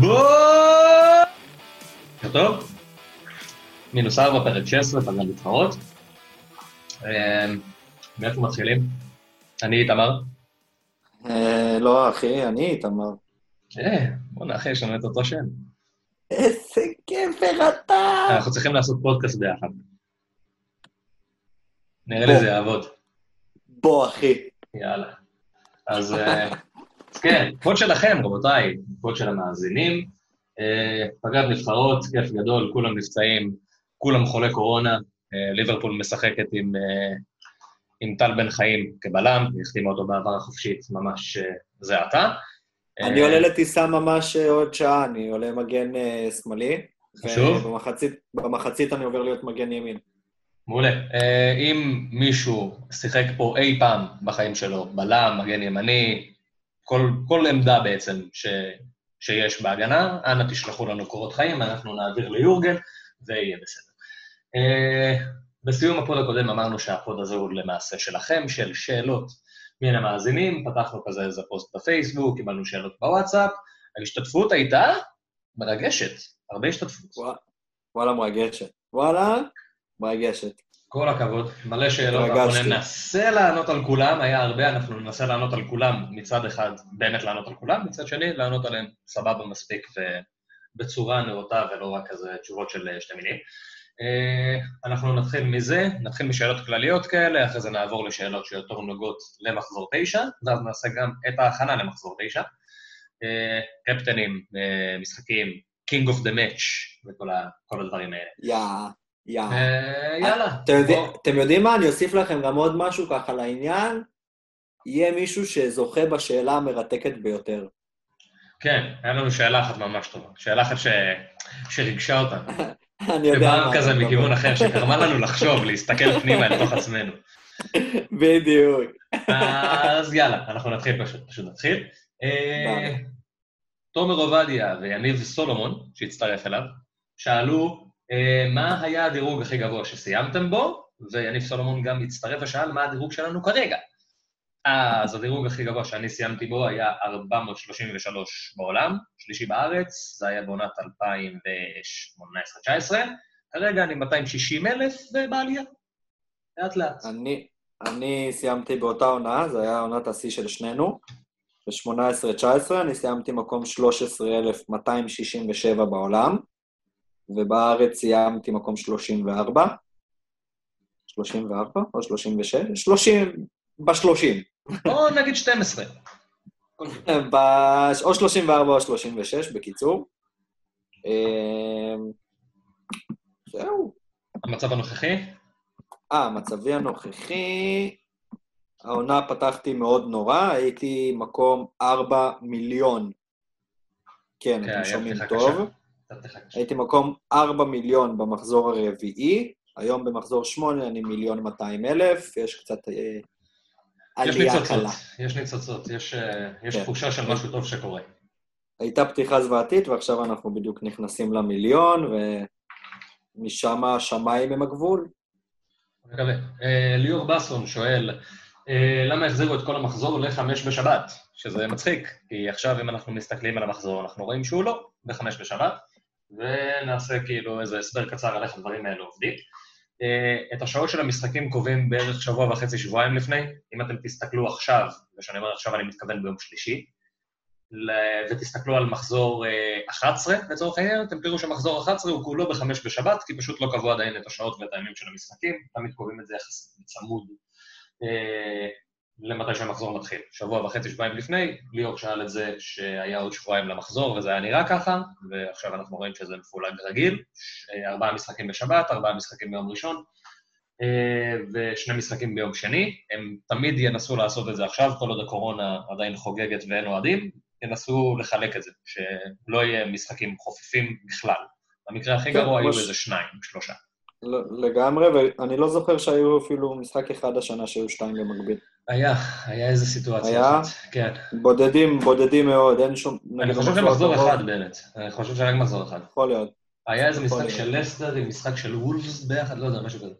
בוקר טוב, מינוס ארבע, פרק 16, פגרת נבחרות. אמ, מאיפה מתחילים? אני איתמר. אה, לא, אחי, אני איתמר. אה, בוא'נה אחי, יש לנו את אותו שם. איזה גבר אתה! אנחנו צריכים לעשות פודקאסט ביחד. נראה לי. זה יעבוד. בוא, אחי. יאללה. אז אה, אז כן, פוד שלכם, רבותיי, פוד של המאזינים. אה, פגרת נבחרות, כיף גדול, כולם נפצעים, כולם חולי קורונה. אה, ליברפול משחקת עם, אה, עם טל בן חיים כבלם, החתימה אותו בהעברה חופשית ממש זה עתה. אני עולה לטיסה ממש עוד שעה, אני עולה מגן שמאלי. חשוב. ובמחצית במחצית אני עובר להיות מגן ימין. מעולה. אם מישהו שיחק פה אי פעם בחיים שלו, בלם, מגן ימני, כל, כל עמדה בעצם ש, שיש בהגנה, אנא תשלחו לנו קורות חיים, אנחנו נעביר ליורגן, ויהיה בסדר. אה, בסיום הפוד הקודם אמרנו שהפוד הזה הוא למעשה שלכם, של שאלות מן המאזינים, פתחנו כזה איזה פוסט בפייסבוק, קיבלנו שאלות בוואטסאפ, ההשתתפות הייתה מרגשת, הרבה השתתפות. ווא- וואלה, מרגשת. וואלה, מרגשת. כל הכבוד, מלא שאלות, אנחנו. ננסה לענות על כולם, היה הרבה, אנחנו ננסה לענות על כולם מצד אחד, באמת לענות על כולם, מצד שני, לענות עליהם סבבה מספיק ובצורה נאותה ולא רק כזה תשובות של אה, שתי מילים. אה, אנחנו נתחיל מזה, נתחיל משאלות כלליות כאלה, אחרי זה נעבור לשאלות שיותר נוגעות למחזור תשע, ואז נעשה גם את ההכנה למחזור תשע. אה, קפטנים, משחקים, King of the Match וכל הדברים האלה. יא, יא. אה, יאללה. אתם יודעים- בוא. אתם יודעים מה? אני אוסיף לכם גם עוד משהו ככה לעניין. יהיה מישהו שזוכה בשאלה המרתקת ביותר. כן, היה לנו שאלה אחת ממש טובה. שאלה אחת ש... שריגשה אותנו. אני יודע שבאה מה כזה אתה מכיוון. אחר, שגרמה לנו לחשוב, להסתכל פנימה לתוך עצמנו. בדיוק. אז יאללה, אנחנו נתחיל פשוט, פשוט נתחיל. אה. תומר עובדיה ויניב סולומון, שהצטרף אליו, שאלו אה, מה היה הדירוג הכי גבוה שסיימתם בו, ויניב סולומון גם הצטרף ושאל מה הדירוג שלנו כרגע. אז הדירוג הכי גבוה שאני סיימתי בו היה 433 בעולם, שלישי בארץ, זה היה בעונת 2018-2019. כרגע אני 260 אלף ובעלייה, לאט לאט. אני, אני סיימתי באותה עונה, זו הייתה עונת השיא של שנינו. ב-18-19 אני סיימתי מקום 13,267 בעולם, ובארץ סיימתי מקום 34. 34 או 36? 30, ב-30. או נגיד 12. ב- או 34 או 36, בקיצור. אמ, זהו. המצב הנוכחי? אה, מצבי הנוכחי, העונה פתחתי מאוד נורא, הייתי מקום 4 מיליון. כן, כן, אתם שומעים טוב. הייתי מקום 4 מיליון במחזור הרביעי, היום במחזור 8 אני מיליון 200 אלף, יש קצת אה, יש עלייה ניצוצות, קלה. יש ניצוצות, יש, אה, יש כן. תחושה של משהו טוב שקורה. הייתה פתיחה זוועתית, ועכשיו אנחנו בדיוק נכנסים למיליון, ומשם השמיים הם הגבול. מקווה. אה, ליאור בסון שואל, אה, למה החזירו את כל המחזור לחמש בשבת? שזה מצחיק, כי עכשיו אם אנחנו מסתכלים על המחזור, אנחנו רואים שהוא לא בחמש בשבת, ונעשה כאילו איזה הסבר קצר על איך הדברים האלה עובדים. אה, את השעות של המשחקים קובעים בערך שבוע וחצי, שבועיים לפני. אם אתם תסתכלו עכשיו, וכשאני אומר עכשיו אני מתכוון ביום שלישי, ותסתכלו על מחזור אה, 11 לצורך העניין, אתם תראו שמחזור 11 הוא כולו בחמש בשבת, כי פשוט לא קבעו עדיין את השעות ואת הימים של המשחקים, תמיד קובעים את זה יחסית בצמוד אה, למתי שהמחזור מתחיל. שבוע וחצי, שבועיים לפני, ליאור שאל את זה שהיה עוד שבועיים למחזור וזה היה נראה ככה, ועכשיו אנחנו רואים שזה מפולג רגיל, ארבעה משחקים בשבת, ארבעה משחקים ביום ראשון, אה, ושני משחקים ביום שני. הם תמיד ינסו לעשות את זה עכשיו, כל עוד הקורונה עדיין חוגגת ואין אוהדים, ינסו לחלק את זה, שלא יהיה משחקים חופפים בכלל. במקרה הכי כן, גרוע היו. איזה שניים, שלושה. לגמרי, ואני לא זוכר שהיו אפילו משחק אחד השנה שהיו שתיים במקביל. היה, היה איזה סיטואציה היה? כן. בודדים, בודדים מאוד, אין שום... אני חושב שמחזור אחד באמת, אני חושב שרק מחזור אחד. יכול להיות. היה איזה משחק. של לסטר עם משחק של וולפס ביחד, לא יודע, משהו כזה.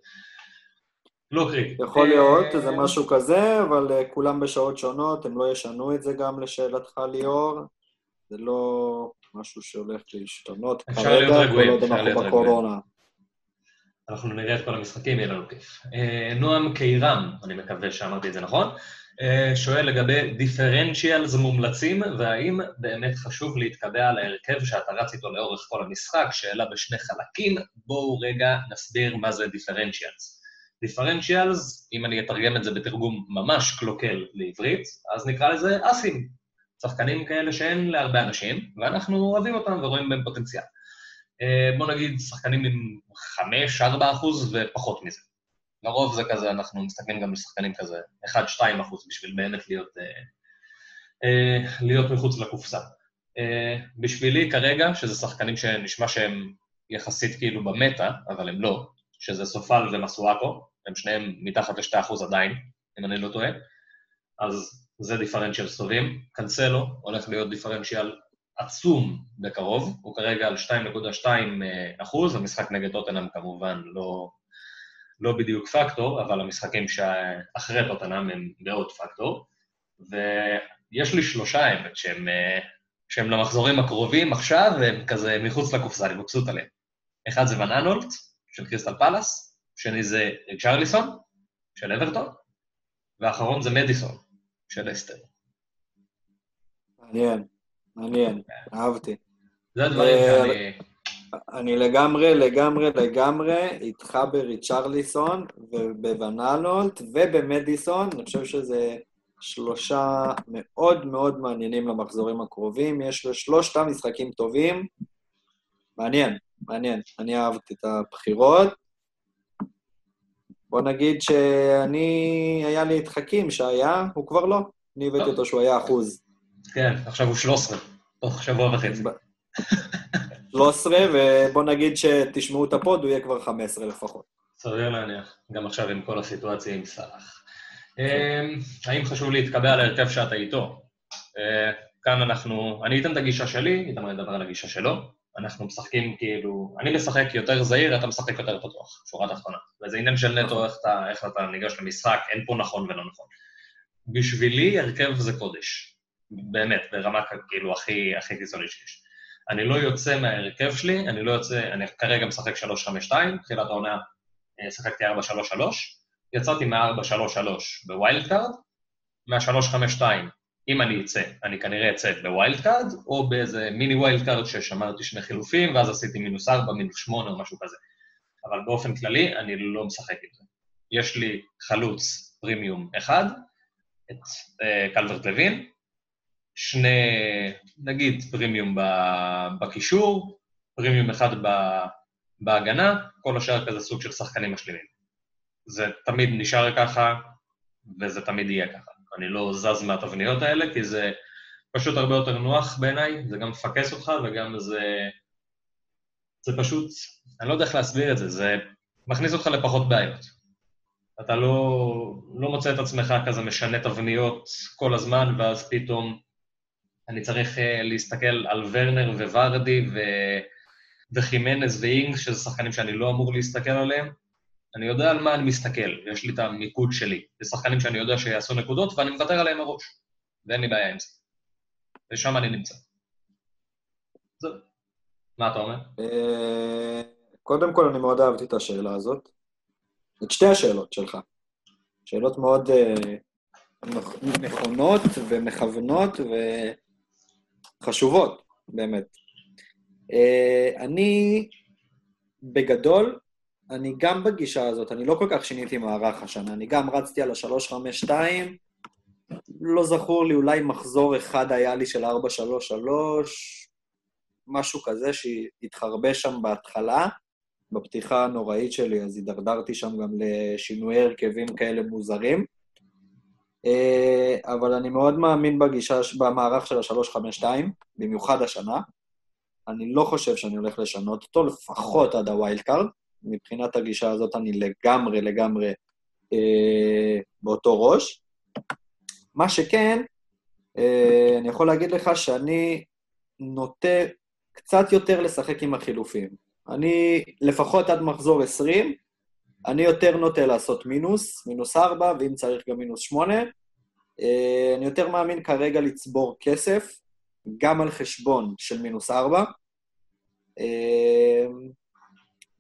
לא קריטי. יכול אה, להיות, זה משהו כזה, אבל אה, כולם בשעות שונות, הם לא ישנו את זה גם לשאלתך, ליאור. זה לא משהו שהולך להשתנות כרגע, כל עוד אנחנו. בקורונה. אנחנו נראה את כל המשחקים, יהיה לנו כיף. אה, נועם קירם, אני מקווה שאמרתי את זה נכון, אה, שואל לגבי דיפרנציאלס מומלצים, והאם באמת חשוב להתקבע על ההרכב שאתה רץ איתו לאורך כל המשחק, שאלה בשני חלקים. בואו רגע נסביר מה זה דיפרנציאלס. דיפרנציאלס, אם אני אתרגם את זה בתרגום ממש קלוקל לעברית, אז נקרא לזה אסים. שחקנים כאלה שאין להרבה אנשים, ואנחנו אוהבים אותם ורואים בהם פוטנציאל. אה, בוא נגיד שחקנים עם 5-4 אחוז ופחות מזה. לרוב זה כזה, אנחנו מסתכלים גם על שחקנים כזה 1-2 אחוז בשביל באמת להיות, אה, אה, להיות מחוץ לקופסה. בשבילי כרגע, שזה שחקנים שנשמע שהם יחסית כאילו במטה, אבל הם לא, שזה סופל ומסואקו, הם שניהם מתחת ל-2 אחוז עדיין, אם אני לא טועה, אז זה דיפרנציאל טובים. קנסלו הולך להיות דיפרנציאל עצום בקרוב, הוא כרגע על 2.2 אחוז, המשחק נגד טוטנאם כמובן לא, לא בדיוק פקטור, אבל המשחקים שאחרי טוטנאם הם מאוד פקטור. ויש לי שלושה האמת שהם, שהם למחזורים הקרובים עכשיו, והם כזה מחוץ לקופסה, אני מבסוט עליהם. אחד זה ון אנולט, של קריסטל פלאס, שני זה צ'רליסון, של אברטון, והאחרון זה מדיסון, של אסטר. מעניין, מעניין, אהבתי. זה הדברים שאני... אני לגמרי, לגמרי, לגמרי איתך בריצ'רליסון ובוונאלולט ובמדיסון, אני חושב שזה שלושה מאוד מאוד מעניינים למחזורים הקרובים. יש לשלושתם משחקים טובים. מעניין, מעניין. אני אהבתי את הבחירות. בוא נגיד שאני, היה לי את חכים שהיה, הוא כבר לא. אני הבאתי. אותו שהוא היה אחוז. כן, עכשיו הוא 13, תוך שבוע וחצי. 13, ובוא נגיד שתשמעו את הפוד, הוא יהיה כבר 15 לפחות. סביר להניח, גם עכשיו עם כל הסיטואציה עם סאלח. אמ, האם חשוב להתקבע על ההרכב שאתה איתו? אה, כאן אנחנו, אני אתן את הגישה שלי, איתמר ידבר על הגישה שלו. אנחנו משחקים כאילו, אני משחק יותר זהיר, אתה משחק יותר פתוח, שורה תחתונה. וזה עניין של נטו איך אתה, איך אתה ניגש למשחק, אין פה נכון ולא נכון. בשבילי הרכב זה קודש. באמת, ברמה כאילו הכי, הכי קיצונית שיש. אני לא יוצא מההרכב שלי, אני לא יוצא, אני כרגע משחק 3-5-2, תחילת העונה אה, שיחקתי 4-3-3, יצאתי מה-4-3-3 ב wild card, מה-3-5-2, אם אני אצא, אני כנראה אצא ב wild card, או באיזה mini wild card ששמרתי שני חילופים, ואז עשיתי מינוס 4, מינוס 8 או משהו כזה. אבל באופן כללי, אני לא משחק עם זה. יש לי חלוץ פרימיום אחד, את אה, קלברט לוין, שני, נגיד, פרימיום בקישור, פרימיום אחד בהגנה, כל השאר כזה סוג של שחקנים משלימים. זה תמיד נשאר ככה, וזה תמיד יהיה ככה. אני לא זז מהתבניות האלה, כי זה פשוט הרבה יותר נוח בעיניי, זה גם מפקס אותך וגם זה... זה פשוט, אני לא יודע איך להסביר את זה, זה מכניס אותך לפחות בעיות. אתה לא, לא מוצא את עצמך כזה משנה תבניות כל הזמן, ואז פתאום אני צריך uh, להסתכל על ורנר וורדי ו... וחימנז ואינגס, שזה שחקנים שאני לא אמור להסתכל עליהם. אני יודע על מה אני מסתכל, ויש לי את המיקוד שלי. זה שחקנים שאני יודע שיעשו נקודות, ואני מוותר עליהם מראש. ואין לי בעיה עם זה. ושם אני נמצא. זהו. מה אתה אומר? אה, קודם כל, אני מאוד אהבתי את השאלה הזאת. את שתי השאלות שלך. שאלות מאוד אה, נכ- נכונות ומכוונות וחשובות, באמת. אה, אני, בגדול, אני גם בגישה הזאת, אני לא כל כך שיניתי מערך השנה, אני גם רצתי על ה-352, לא זכור לי, אולי מחזור אחד היה לי של 433, משהו כזה שהתחרבש שם בהתחלה, בפתיחה הנוראית שלי, אז הידרדרתי שם גם לשינויי הרכבים כאלה מוזרים. אה, אבל אני מאוד מאמין בגישה, במערך של ה-352, במיוחד השנה. אני לא חושב שאני הולך לשנות אותו, לפחות עד ה wild card. מבחינת הגישה הזאת אני לגמרי, לגמרי אה, באותו ראש. מה שכן, אה, אני יכול להגיד לך שאני נוטה קצת יותר לשחק עם החילופים. אני, לפחות עד מחזור 20, אני יותר נוטה לעשות מינוס, מינוס 4, ואם צריך גם מינוס 8. אה, אני יותר מאמין כרגע לצבור כסף, גם על חשבון של מינוס ארבע. אמ,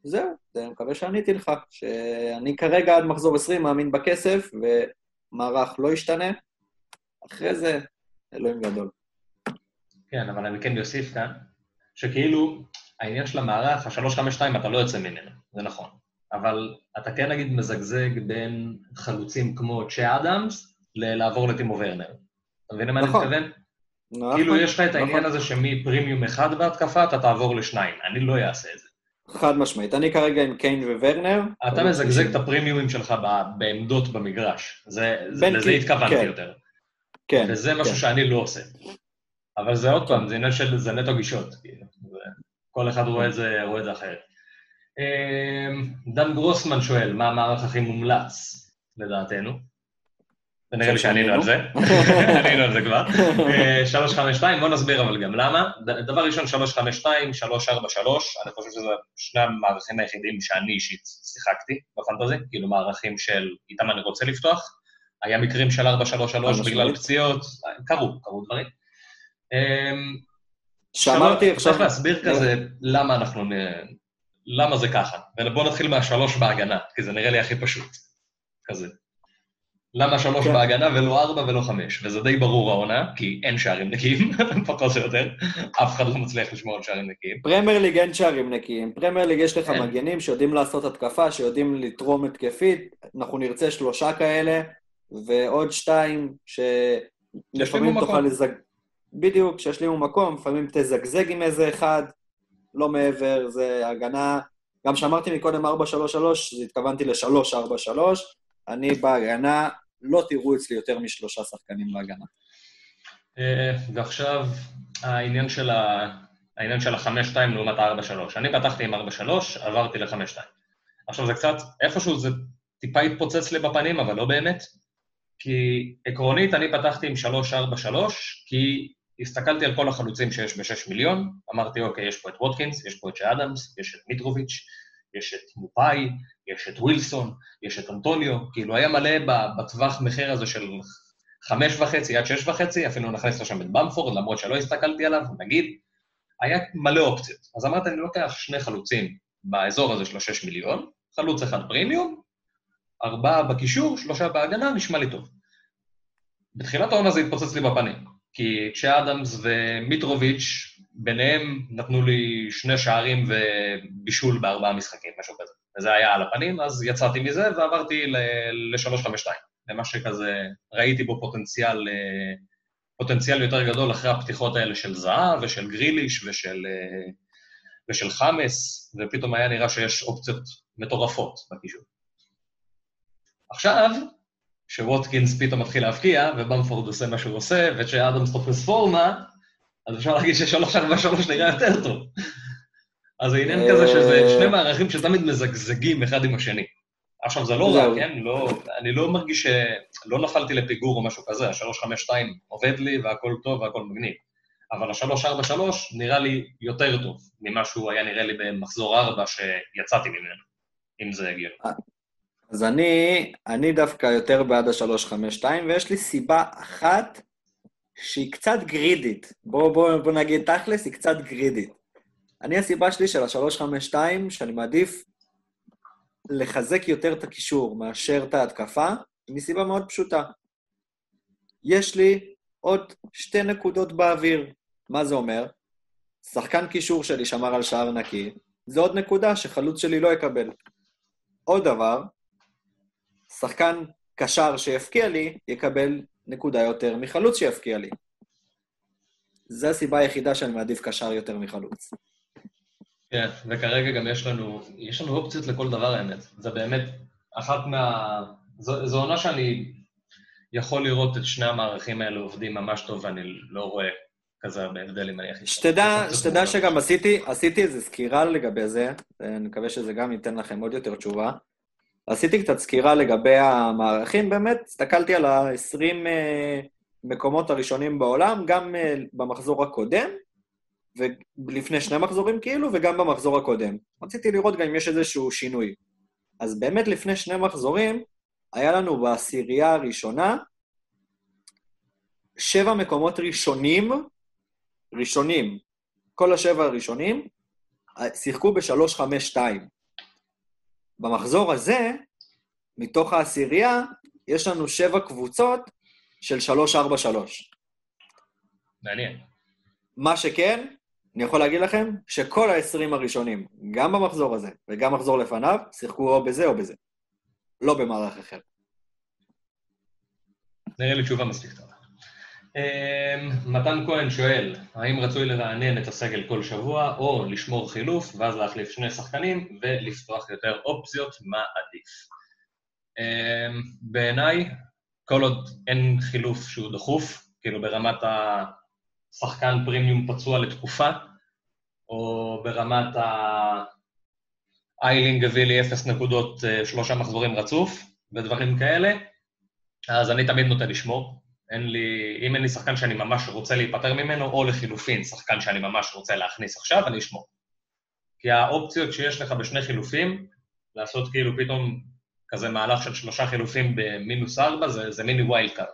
זהו, אני מקווה שעניתי לך, שאני כרגע עד מחזור 20 מאמין בכסף, ומערך לא ישתנה. אחרי זה, אלוהים גדול. כן, אבל אני כן אוסיף כאן, שכאילו, העניין של המערך, ה-352, אתה לא יוצא ממנו, זה נכון. אבל אתה כן נגיד מזגזג בין חלוצים כמו צ'ה אדמס לעבור לטימו ורנר. אתה מבין למה אני נכון. מתכוון? נכון. כאילו יש לך את העניין נכון. הזה שמפרימיום אחד בהתקפה אתה תעבור לשניים. אני לא אעשה את זה. חד משמעית. אני כרגע עם קיין וורנר. אתה מזגזג את הפרימיומים שלך בעמדות במגרש. לזה התכוונתי כן. יותר. כן. וזה משהו כן. שאני לא עושה. אבל זה עוד פעם, זה עניין של, זה נטו גישות. כאילו. כל אחד זה, רואה את זה אחרת. אמ, דן גרוסמן שואל, מה המערך הכי מומלץ, לדעתנו? ונראה לי שענינו על זה, ענינו על זה כבר. 352, אה, בוא נסביר אבל גם למה. דבר ראשון, 352, 343, אני חושב שזה שני המערכים היחידים שאני אישית שיחקתי בפנטזי, כאילו מערכים של איתם אני רוצה לפתוח. היה מקרים של 433 בגלל פציעות, קרו, קרו דברים. אמ, שאמרתי עכשיו... צריך להסביר כזה למה אנחנו למה זה ככה. ובואו נתחיל מהשלוש בהגנה, כי זה נראה לי הכי פשוט. כזה. למה שלוש כן. בהגנה ולא ארבע ולא חמש? וזה די ברור העונה, כי אין שערים נקיים, פחות או יותר. אף אחד לא מצליח לשמור על שערים נקיים. Premier League אין שערים נקיים. Premier League יש לך מגנים שיודעים לעשות התקפה, שיודעים לתרום התקפית. אנחנו נרצה שלושה כאלה, ועוד שתיים שלפעמים תוכל לזג... בדיוק, שישלימו מקום, לפעמים תזגזג עם איזה אחד, לא מעבר, זה הגנה... גם כשאמרתי מקודם 4-3-3, אז התכוונתי ל-3-4-3. אני בהגנה, לא תראו אצלי יותר משלושה שחקנים בהגנה. אה, ועכשיו, העניין של, ה... העניין של ה-5-2 לעומת ה-4-3. אני פתחתי עם 4-3, עברתי ל-5-2. עכשיו זה קצת, איפשהו זה טיפה התפוצץ לי בפנים, אבל לא באמת. כי עקרונית אני פתחתי עם 3-4-3, כי הסתכלתי על כל החלוצים שיש ב-6 מיליון, אמרתי, אוקיי, יש פה את ווטקינס, יש פה את שאדמס, יש את מיטרוביץ', יש את מופאי, יש את ווילסון, יש את אנטוניו, כאילו היה מלא בטווח מחיר הזה של חמש וחצי עד שש וחצי, אפילו נכנס לשם את במפורד, למרות שלא הסתכלתי עליו, נגיד, היה מלא אופציות. אז אמרתי, אני לוקח שני חלוצים באזור הזה של השש מיליון, חלוץ אחד פרימיום, ארבעה בקישור, שלושה בהגנה, נשמע לי טוב. בתחילת העונה זה התפוצץ לי בפנים. כי צ'אדמס ומיטרוביץ', ביניהם נתנו לי שני שערים ובישול בארבעה משחקים, משהו כזה. וזה היה על הפנים, אז יצאתי מזה ועברתי ל-352, למה שכזה ראיתי בו פוטנציאל, אה, פוטנציאל יותר גדול אחרי הפתיחות האלה של זהב ושל גריליש ושל, אה, ושל חמאס, ופתאום היה נראה שיש אופציות מטורפות בקישור. עכשיו, שווטקינס פתאום מתחיל להבקיע, ובמפורד עושה מה שהוא עושה, ושאדמס תופס פורמה, אז אפשר להגיד ששלוש ארבע שלוש נראה יותר טוב. אז זה עניין כזה שזה שני מערכים שתמיד מזגזגים אחד עם השני. עכשיו, זה לא רע, כן? לא, אני לא מרגיש ש... לא נפלתי לפיגור או משהו כזה, ה-352 עובד לי והכל טוב והכל מגניב. אבל ה-343 נראה לי יותר טוב ממה שהוא היה נראה לי במחזור 4 שיצאתי ממנו, אם זה הגיוני. אז אני, אני דווקא יותר בעד ה-352, ויש לי סיבה אחת שהיא קצת גרידית. בואו בוא, בוא נגיד תכלס, היא קצת גרידית. אני, הסיבה שלי של ה-352, שאני מעדיף לחזק יותר את הקישור מאשר את ההתקפה, מסיבה מאוד פשוטה. יש לי עוד שתי נקודות באוויר. מה זה אומר? שחקן קישור שלי שמר על שער נקי, זה עוד נקודה שחלוץ שלי לא יקבל. עוד דבר, שחקן קשר שיפקיע לי, יקבל נקודה יותר מחלוץ שיפקיע לי. זו הסיבה היחידה שאני מעדיף קשר יותר מחלוץ. כן, וכרגע גם יש לנו, יש לנו אופציות לכל דבר, האמת. זה באמת אחת מה... זו, זו עונה שאני יכול לראות את שני המערכים האלה עובדים ממש טוב, ואני לא רואה כזה הרבה הבדל אם אני הכי... שתדע, שתדע שגם עשיתי, עשיתי איזו סקירה לגבי זה, ואני מקווה שזה גם ייתן לכם עוד יותר תשובה. עשיתי קצת סקירה לגבי המערכים, באמת, הסתכלתי על ה-20 אה, מקומות הראשונים בעולם, גם אה, במחזור הקודם, ולפני שני מחזורים כאילו, וגם במחזור הקודם. רציתי לראות גם אם יש איזשהו שינוי. אז באמת לפני שני מחזורים, היה לנו בעשירייה הראשונה שבע מקומות ראשונים ראשונים, כל השבע הראשונים, שיחקו ב-3-5-2. במחזור הזה, מתוך העשירייה, יש לנו שבע קבוצות של 3-4-3. מעניין. מה שכן, אני יכול להגיד לכם שכל ה-20 הראשונים, גם במחזור הזה וגם מחזור לפניו, שיחקו או בזה או בזה. לא במערך אחר. נראה לי תשובה מספיק טובה. אמ, מתן כהן שואל, האם רצוי לרענן את הסגל כל שבוע, או לשמור חילוף, ואז להחליף שני שחקנים ולפתוח יותר אופציות, מה עדיף? אמ, בעיניי, כל עוד אין חילוף שהוא דחוף, כאילו ברמת השחקן פרימיום פצוע לתקופה, או ברמת האיילינג הביא לי אפס נקודות אה, שלושה מחזורים רצוף, ודברים כאלה, אז אני תמיד נוטה לשמור. אין לי, אם אין לי שחקן שאני ממש רוצה להיפטר ממנו, או לחילופין, שחקן שאני ממש רוצה להכניס עכשיו, אני אשמור. כי האופציות שיש לך בשני חילופים, לעשות כאילו פתאום כזה מהלך של שלושה חילופים במינוס ארבע, זה, זה mini wild card.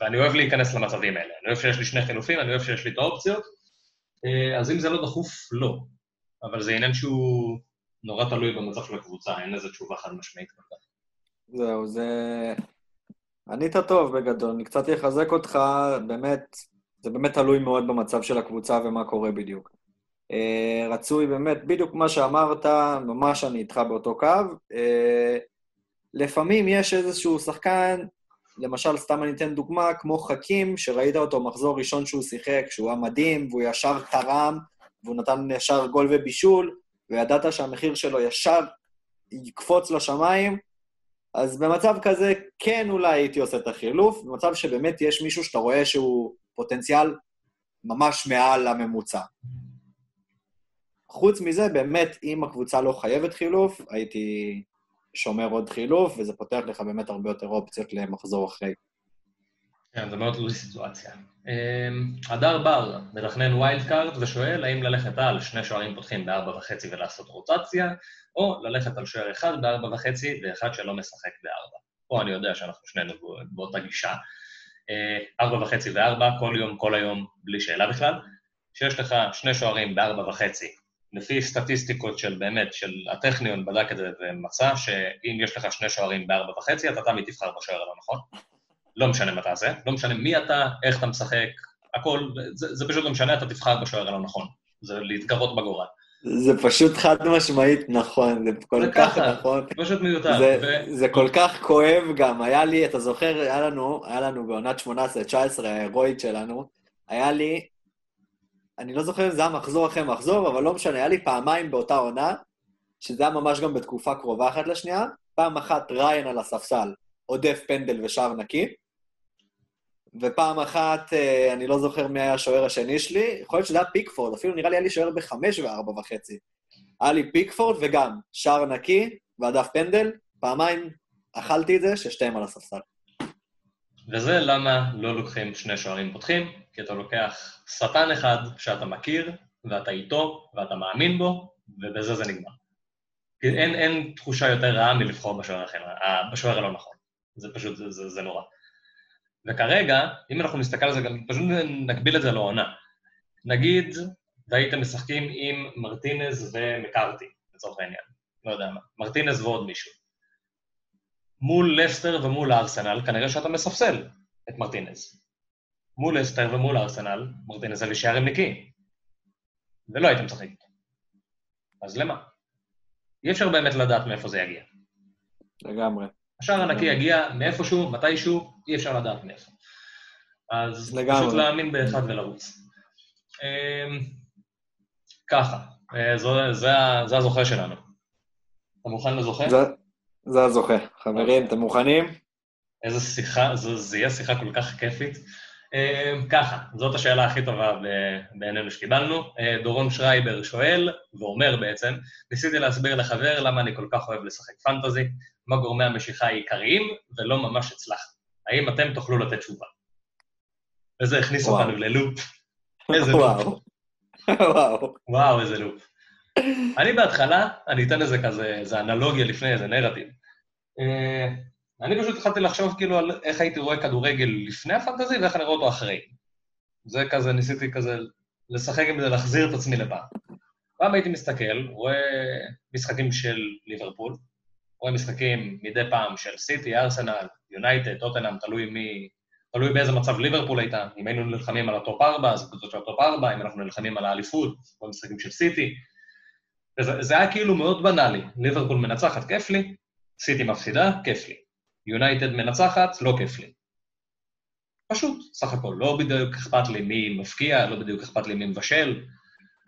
ואני אוהב להיכנס למצבים האלה. אני אוהב שיש לי שני חילופים, אני אוהב שיש לי את האופציות. אה, אז אם זה לא דחוף, לא. אבל זה עניין שהוא נורא תלוי במצב של הקבוצה, אין לזה תשובה חד משמעית כל כך. זהו, זה... ענית טוב בגדול, אני קצת אחזק אותך, באמת, זה באמת תלוי מאוד במצב של הקבוצה ומה קורה בדיוק. אה, רצוי באמת, בדיוק מה שאמרת, ממש אני איתך באותו קו. אה, לפעמים יש איזשהו שחקן, למשל, סתם אני אתן דוגמה, כמו חכים, שראית אותו מחזור ראשון שהוא שיחק, שהוא היה מדהים, והוא ישר תרם, והוא נתן ישר גול ובישול, וידעת שהמחיר שלו ישר יקפוץ לשמיים, אז במצב כזה כן אולי הייתי עושה את החילוף, במצב שבאמת יש מישהו שאתה רואה שהוא פוטנציאל ממש מעל הממוצע. חוץ מזה, באמת, אם הקבוצה לא חייבת חילוף, הייתי שומר עוד חילוף, וזה פותח לך באמת הרבה יותר אופציות למחזור אחרי. כן, זה מאוד תלוי סיטואציה. אמ, הדר בר מתכנן wild card ושואל האם ללכת על שני שוערים פותחים בארבע וחצי ולעשות רוטציה, או ללכת על שוער אחד בארבע וחצי ואחד שלא משחק בארבע. פה אני יודע שאנחנו שנינו באותה גישה. אה, ארבע וחצי וארבע, כל יום, כל היום, בלי שאלה בכלל. שיש לך שני שוערים בארבע וחצי, לפי סטטיסטיקות של באמת, של הטכניון בדק את זה ומצא שאם יש לך שני שוערים בארבע וחצי, אתה תמיד תבחר בשוער הלא נכון. לא משנה מה תעשה, לא משנה מי אתה, איך אתה משחק, הכל, זה, זה פשוט לא משנה, אתה תבחר בשוער הלא נכון. זה להתגרות בגורל. זה פשוט חד משמעית נכון, זה כל זה כך ככה, נכון. זה פשוט מיותר. זה, ו... זה כל כך כואב גם, היה לי, אתה זוכר, היה לנו, היה לנו בעונת 18-19, ההירואית שלנו, היה לי, אני לא זוכר אם זה היה מחזור אחרי מחזור, אבל לא משנה, היה לי פעמיים באותה עונה, שזה היה ממש גם בתקופה קרובה אחת לשנייה, פעם אחת ריין על הספסל, עודף פנדל ושער נקי, ופעם אחת, אה, אני לא זוכר מי היה השוער השני שלי, יכול להיות שזה היה פיקפורד, אפילו נראה לי היה לי שוער בחמש וארבע וחצי. היה לי פיקפורד וגם שער נקי והדף פנדל, פעמיים אכלתי את זה, ששתיהם על הספסל. וזה למה לא לוקחים שני שוערים פותחים, כי אתה לוקח שטן אחד שאתה מכיר, ואתה איתו, ואתה מאמין בו, ובזה זה נגמר. אין, אין תחושה יותר רעה מלבחור אה, בשוער הלא נכון. זה פשוט, זה, זה, זה נורא. וכרגע, אם אנחנו נסתכל על זה, גם פשוט נקביל את זה לעונה. נגיד, והייתם משחקים עם מרטינז ומקארתי, לצורך העניין. לא יודע מה. מרטינז ועוד מישהו. מול לסטר ומול ארסנל, כנראה שאתה מספסל את מרטינז. מול לסטר ומול ארסנל, מרטינז היה שערים נקי. ולא הייתם משחקים. אז למה? אי אפשר באמת לדעת מאיפה זה יגיע. לגמרי. השער הנקי יגיע מאיפשהו, מתישהו, אי אפשר לדעת מאיפה. אז לגמרי. פשוט להאמין באחד ולרוץ. אמ, ככה, אה, זה, זה, זה הזוכה שלנו. אתה מוכן לזוכה? זה, זה הזוכה. חברים, אתם מוכנים? איזה שיחה, זה, זה יהיה שיחה כל כך כיפית. אמ, ככה, זאת השאלה הכי טובה בעינינו שקיבלנו. אה, דורון שרייבר שואל, ואומר בעצם, ניסיתי להסביר לחבר למה אני כל כך אוהב לשחק פנטזי, מה גורמי המשיכה העיקריים, ולא ממש הצלחתי. האם אתם תוכלו לתת תשובה? וזה הכניס אותנו ללופ. איזה לופ. וואו. וואו, איזה לופ. אני בהתחלה, אני אתן איזה כזה, איזה אנלוגיה לפני, איזה נרטיב. אה, אני פשוט התחלתי לחשוב כאילו על איך הייתי רואה כדורגל לפני הפנטזי ואיך אני רואה אותו אחרי. זה כזה, ניסיתי כזה לשחק עם זה, להחזיר את עצמי לפעם. פעם הייתי מסתכל, רואה משחקים של ליברפול, רואה משחקים מדי פעם של סיטי, ארסנל, יונייטד, טוטנאם, תלוי מי... תלוי באיזה מצב ליברפול הייתה. אם היינו נלחמים על ה top 4, אז קבוצות של ה top 4, אם אנחנו נלחמים על האליפות, במשחקים של סיטי. וזה, זה היה כאילו מאוד בנאלי. ליברפול מנצחת, כיף לי, סיטי מפסידה, כיף לי. יונייטד מנצחת, לא כיף לי. פשוט, סך הכל. לא בדיוק אכפת לי מי מפקיע, לא בדיוק אכפת לי מי מבשל.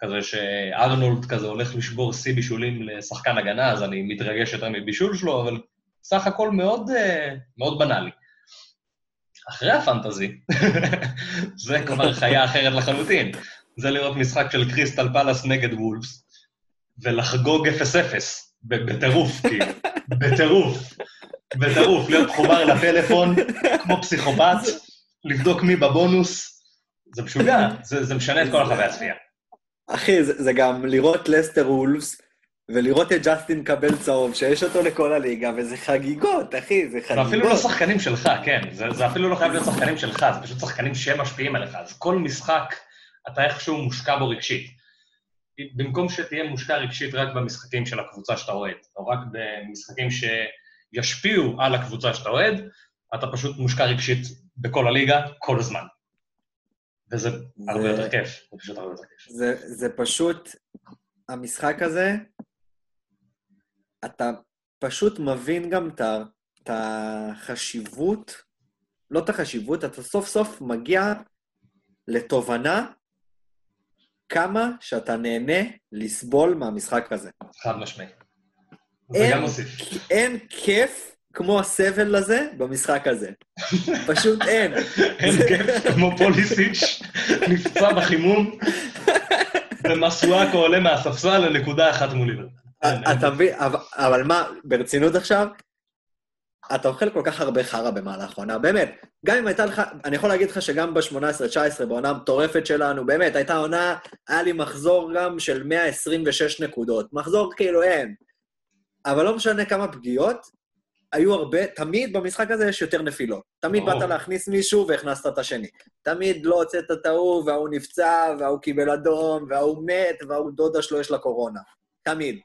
כזה שארנולד כזה הולך לשבור שיא בישולים לשחקן הגנה, אז אני מתרגש יותר מבישול שלו, אבל סך הכל מאוד, אה, מאוד בנאלי. אחרי הפנטזי, זה כבר חיה אחרת לחלוטין. זה לראות משחק של קריסטל פלאס נגד וולפס, ולחגוג 0-0, בטירוף, כאילו, בטירוף, בטירוף, להיות חובר לטלפון כמו פסיכופת, לבדוק מי בבונוס, זה משוגע, זה, זה משנה את כל החוויה הצפייה. אחי, זה, זה גם לראות לסטר וולפס, ולראות את ג'סטין קבל צהוב, שיש אותו לכל הליגה, וזה חגיגות, אחי, זה חגיגות. זה אפילו לא שחקנים שלך, כן. זה, זה אפילו לא חייב להיות שחקנים שלך, זה פשוט שחקנים שמשפיעים עליך. אז כל משחק, אתה איכשהו מושקע בו רגשית. במקום שתהיה מושקע רגשית רק במשחקים של הקבוצה שאתה אוהד, או רק במשחקים שישפיעו על הקבוצה שאתה אוהד, אתה פשוט מושקע רגשית בכל הליגה, כל הזמן. וזה זה... הרבה יותר כיף, זה פשוט הרבה יותר כיף. זה, זה פשוט, המשחק הזה, אתה פשוט מבין גם את החשיבות, לא את החשיבות, אתה סוף סוף מגיע לתובנה כמה שאתה נהנה לסבול מהמשחק הזה. חד משמעי. זה גם מוסיף. אין כיף כמו הסבל הזה במשחק הזה. פשוט אין. אין כיף כמו פוליסיץ', נפצע בחימום, ומסואקו עולה מהספסל לנקודה אחת מול ליברפול. אתה מבין, אבל מה, ברצינות עכשיו? אתה אוכל כל כך הרבה חרא במהלך עונה, באמת. גם אם הייתה לך, אני יכול להגיד לך שגם ב-18-19, בעונה המטורפת שלנו, באמת, הייתה עונה, היה לי מחזור גם של 126 נקודות. מחזור כאילו אין. אבל לא משנה כמה פגיעות, היו הרבה, תמיד במשחק הזה יש יותר נפילות. תמיד באת להכניס מישהו והכנסת את השני. תמיד לא הוצאת את ההוא, וההוא נפצע, וההוא קיבל אדום, וההוא מת, וההוא דודה שלו יש לה קורונה. תמיד.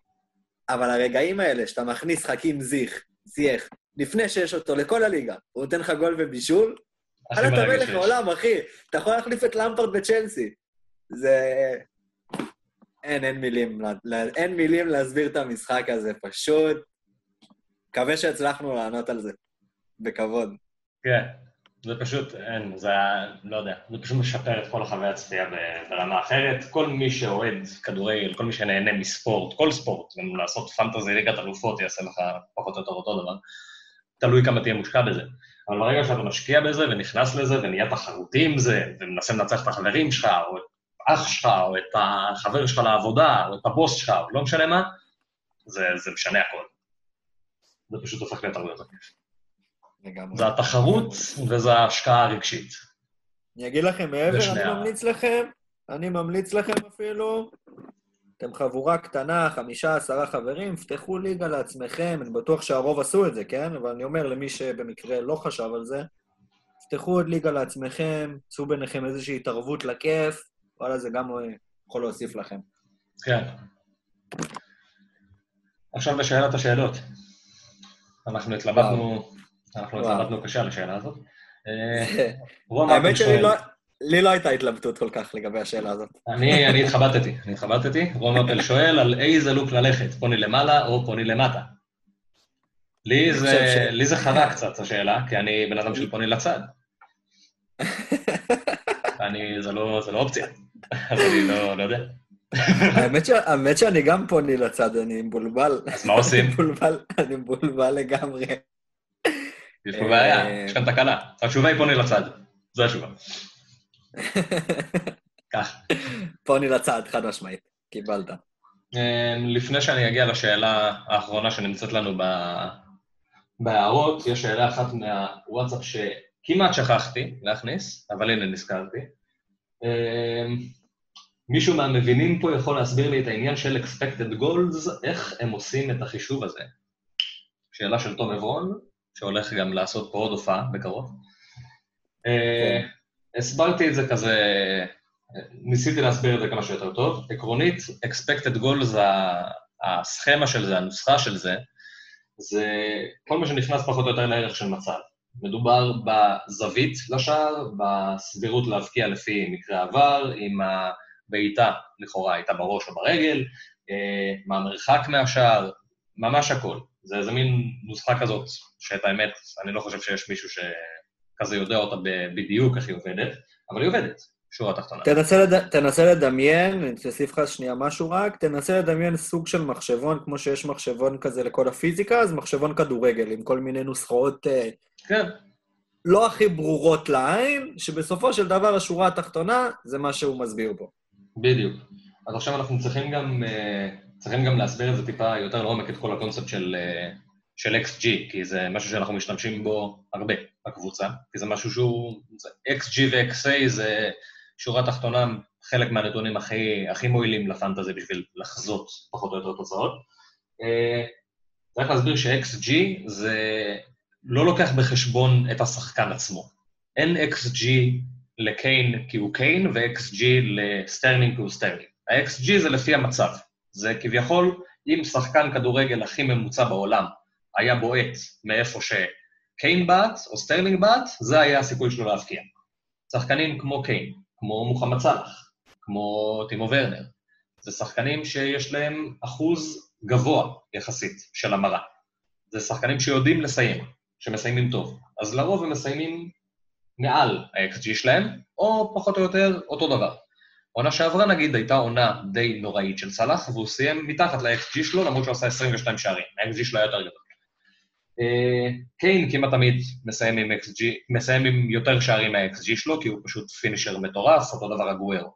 אבל הרגעים האלה, שאתה מכניס חכים זיך, זייח, לפני שיש אותו לכל הליגה, הוא נותן לך גול ובישול, אל אתה מלך העולם, אחי. אתה יכול להחליף את למפרד בצ'לסי. זה... אין, אין מילים, אין מילים להסביר את המשחק הזה, פשוט מקווה שהצלחנו לענות על זה, בכבוד. כן, זה פשוט, אין, זה היה, לא יודע, זה פשוט משפר את כל החוויה הצפייה ברמה אחרת. כל מי שאוהד כדורגל, כל מי שנהנה מספורט, כל ספורט, גם לעשות פנטזי ליגת אלופות יעשה לך פחות או יותר אותו דבר, תלוי כמה תהיה מושקע בזה. אבל ברגע שאתה משקיע בזה ונכנס לזה ונהיה תחרותי עם זה, ומנסה לנצח את החברים שלך, או את אח שלך, או את החבר שלך לעבודה, או את הבוס שלך, או לא משנה מה, זה, זה משנה הכל. זה פשוט הופך להיות הרבה יותר כיף. זה התחרות וזה ההשקעה הרגשית. אני אגיד לכם מעבר, אני ממליץ לכם, אני ממליץ לכם אפילו, אתם חבורה קטנה, חמישה, עשרה חברים, פתחו ליגה לעצמכם, אני בטוח שהרוב עשו את זה, כן? אבל אני אומר למי שבמקרה לא חשב על זה, פתחו עוד ליגה לעצמכם, צאו ביניכם איזושהי התערבות לכיף, וואלה, זה גם יכול להוסיף לכם. כן. עכשיו לשאלת השאלות. אנחנו התלבטנו, אנחנו התלבטנו קשה על השאלה הזאת. האמת שלי לא... לא הייתה התלבטות כל כך לגבי השאלה הזאת. אני התחבטתי, אני התחבטתי. רון אפל שואל על איזה לוק ללכת, פוני למעלה או פוני למטה. לי זה, חרה קצת, השאלה, כי אני בן אדם של פוני לצד. אני, זה לא, לא אופציה, אז אני לא, לא יודע. האמת שאני גם פוני לצד, אני מבולבל. אז מה עושים? אני מבולבל לגמרי. יש פה בעיה, אה, יש כאן תקלה. התשובה היא פוני לצד, זו התשובה. כך. פוני לצד, חד משמעית, קיבלת. אה, לפני שאני אגיע לשאלה האחרונה שנמצאת לנו בהערות, יש שאלה אחת מהוואטסאפ שכמעט שכחתי להכניס, אבל הנה נזכרתי. אה, מישהו מהמבינים פה יכול להסביר לי את העניין של expected goals, איך הם עושים את החישוב הזה? שאלה של תום עברון, שהולך גם לעשות פה עוד הופעה בקרוב. אה, הסברתי את זה כזה, ניסיתי להסביר את זה כמה שיותר טוב. עקרונית, expected goal זה הסכמה של זה, הנוסחה של זה, זה כל מה שנכנס פחות או יותר לערך של מצב. מדובר בזווית לשער, בסבירות להבקיע לפי מקרה עבר, אם הבעיטה לכאורה הייתה בראש או ברגל, אה, מה המרחק מהשער, ממש הכל. זה איזה מין נוסחה כזאת, שאת האמת, אני לא חושב שיש מישהו שכזה יודע אותה בדיוק איך היא עובדת, אבל היא עובדת, שורה תחתונה. תנסה, לד... תנסה לדמיין, אני להוסיף לך שנייה משהו רק, תנסה לדמיין סוג של מחשבון, כמו שיש מחשבון כזה לכל הפיזיקה, אז מחשבון כדורגל, עם כל מיני נוסחאות... אה, כן. לא הכי ברורות לעין, שבסופו של דבר השורה התחתונה זה מה שהוא מסביר פה. בדיוק. אז עכשיו אנחנו צריכים גם, אה, צריכים גם להסביר את זה טיפה יותר לעומק, את כל הקונספט של, אה, של XG, כי זה משהו שאנחנו משתמשים בו הרבה בקבוצה, כי זה משהו שהוא... זה, XG ו-XA זה שורה תחתונה חלק מהנתונים הכי, הכי מועילים לפנטזי בשביל לחזות פחות או יותר תוצאות. אה, צריך להסביר ש-XG זה לא לוקח בחשבון את השחקן עצמו. אין XG לקיין כי הוא קיין ו-XG לסטרלינג כי הוא סטרלינג. ה-XG זה לפי המצב. זה כביכול, אם שחקן כדורגל הכי ממוצע בעולם היה בועט מאיפה שקיין בעט או סטרלינג בעט, זה היה הסיכוי שלו להבקיע. שחקנים כמו קיין, כמו מוחמד סאלח, כמו טימו ורנר, זה שחקנים שיש להם אחוז גבוה יחסית של המרה. זה שחקנים שיודעים לסיים, שמסיימים טוב. אז לרוב הם מסיימים מעל ה-XG שלהם, או פחות או יותר אותו דבר. עונה שעברה נגיד הייתה עונה די נוראית של סאלח, והוא סיים מתחת ל-XG שלו, למרות שהוא עשה 22 שערים. ה-XG שלו היה יותר גדול. אה, קיין כמעט תמיד מסיים עם, XG, מסיים עם יותר שערים מה-XG שלו, כי הוא פשוט finisher מטורף, אותו דבר אגוארו.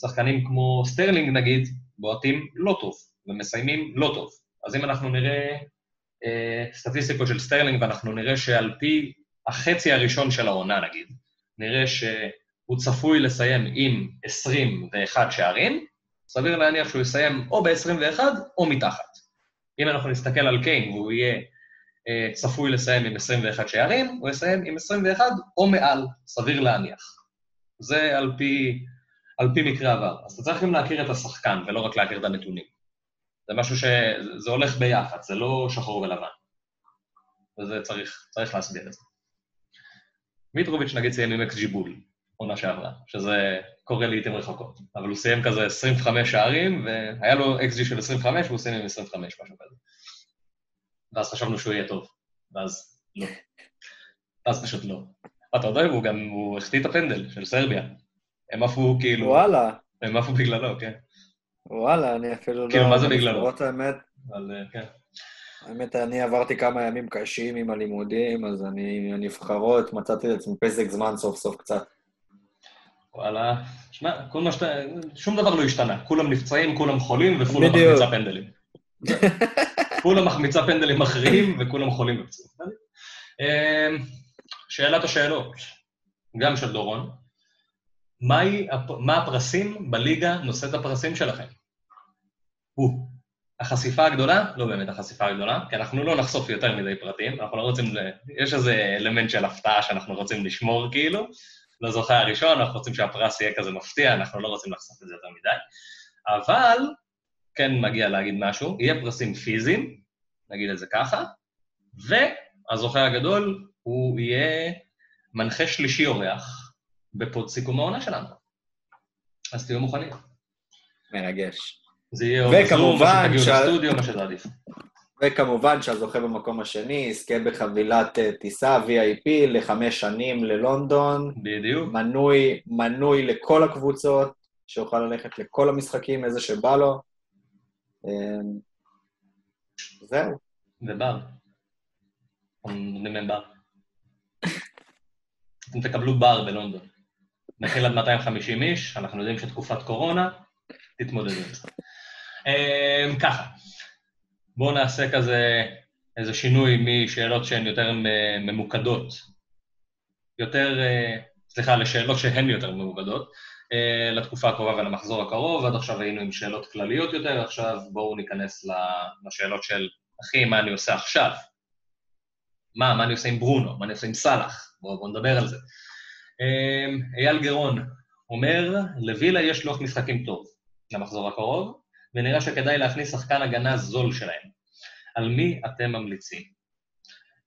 שחקנים כמו סטרלינג נגיד, בועטים לא טוב, ומסיימים לא טוב. אז אם אנחנו נראה אה, סטטיסטיקות של סטרלינג, ואנחנו נראה שעל פי החצי הראשון של העונה נגיד, נראה שהוא צפוי לסיים עם 21 שערים, סביר להניח שהוא יסיים או ב-21 או מתחת. אם אנחנו נסתכל על קיין והוא יהיה אה, צפוי לסיים עם 21 שערים, הוא יסיים עם 21 או מעל, סביר להניח. זה על פי, על פי מקרה עבר. אז אתה צריך גם להכיר את השחקן ולא רק להכיר את הנתונים. זה משהו ש... זה הולך ביחד, זה לא שחור ולבן. וזה צריך, צריך להסביר את זה. מיטרוביץ' נגיד סיים עם אקס ג'יבול, עונה שעברה, שזה קורה לעיתים רחוקות. אבל הוא סיים כזה 25 שערים, והיה לו אקס ג'י של 25, והוא סיים עם 25, משהו כזה. ואז חשבנו שהוא יהיה טוב, ואז לא. ואז פשוט לא. אתה יודע, הוא גם, הוא החטיא את הפנדל של סרביה. הם עפו כאילו... וואלה. הם עפו בגללו, כן. וואלה, אני אפילו לא... כאילו, מה זה בגללו? האמת, אבל אה, כן. האמת, אני עברתי כמה ימים קשים עם הלימודים, אז אני, הנבחרות, מצאתי את עצמי פסק זמן סוף סוף קצת. וואלה, שמע, כל מה שאתה... שום דבר לא השתנה. כולם נפצעים, כולם חולים, וכולם מחמיצה פנדלים. כולם מחמיצה פנדלים מכריעים, וכולם חולים ופצועים. אמ, שאלת השאלות, גם של דורון. מהי, מה הפרסים בליגה נושאת הפרסים שלכם? הוא. החשיפה הגדולה? לא באמת החשיפה הגדולה, כי אנחנו לא נחשוף יותר מדי פרטים, אנחנו לא רוצים. יש איזה אלמנט של הפתעה שאנחנו רוצים לשמור כאילו, לזוכה הראשון, אנחנו רוצים שהפרס יהיה כזה מפתיע, אנחנו לא רוצים לחשוף את זה יותר מדי, אבל כן מגיע להגיד משהו, יהיה פרסים פיזיים, נגיד את זה ככה, והזוכה הגדול הוא יהיה מנחה שלישי אורח בפוד סיכום העונה שלנו. אז תהיו מוכנים. מרגש. זה יהיה או בזום, או שתגיעו שה... לסטודיו, מה שתעדיף. וכמובן שהזוכה במקום השני יזכה בחבילת אה, טיסה VIP לחמש שנים ללונדון. בדיוק. מנוי, מנוי לכל הקבוצות, שיוכל ללכת לכל המשחקים, איזה שבא לו. אמ, זהו. ובר. נותנים בר. אתם תקבלו בר בלונדון. נכיל עד 250 איש, אנחנו יודעים שתקופת קורונה, תתמודדו עם זה. אמ, ככה, בואו נעשה כזה איזה שינוי משאלות שהן יותר ממוקדות, יותר, אה, סליחה, לשאלות שהן יותר ממוקדות, אה, לתקופה הקרובה ולמחזור הקרוב, עד עכשיו היינו עם שאלות כלליות יותר, עכשיו בואו ניכנס לשאלות של, אחי, מה אני עושה עכשיו? מה, מה אני עושה עם ברונו? מה אני עושה עם סאלח? בואו בוא נדבר על זה. אמ, אייל גרון אומר, לווילה יש לוח משחקים טוב למחזור הקרוב, ונראה שכדאי להכניס שחקן הגנה זול שלהם. על מי אתם ממליצים?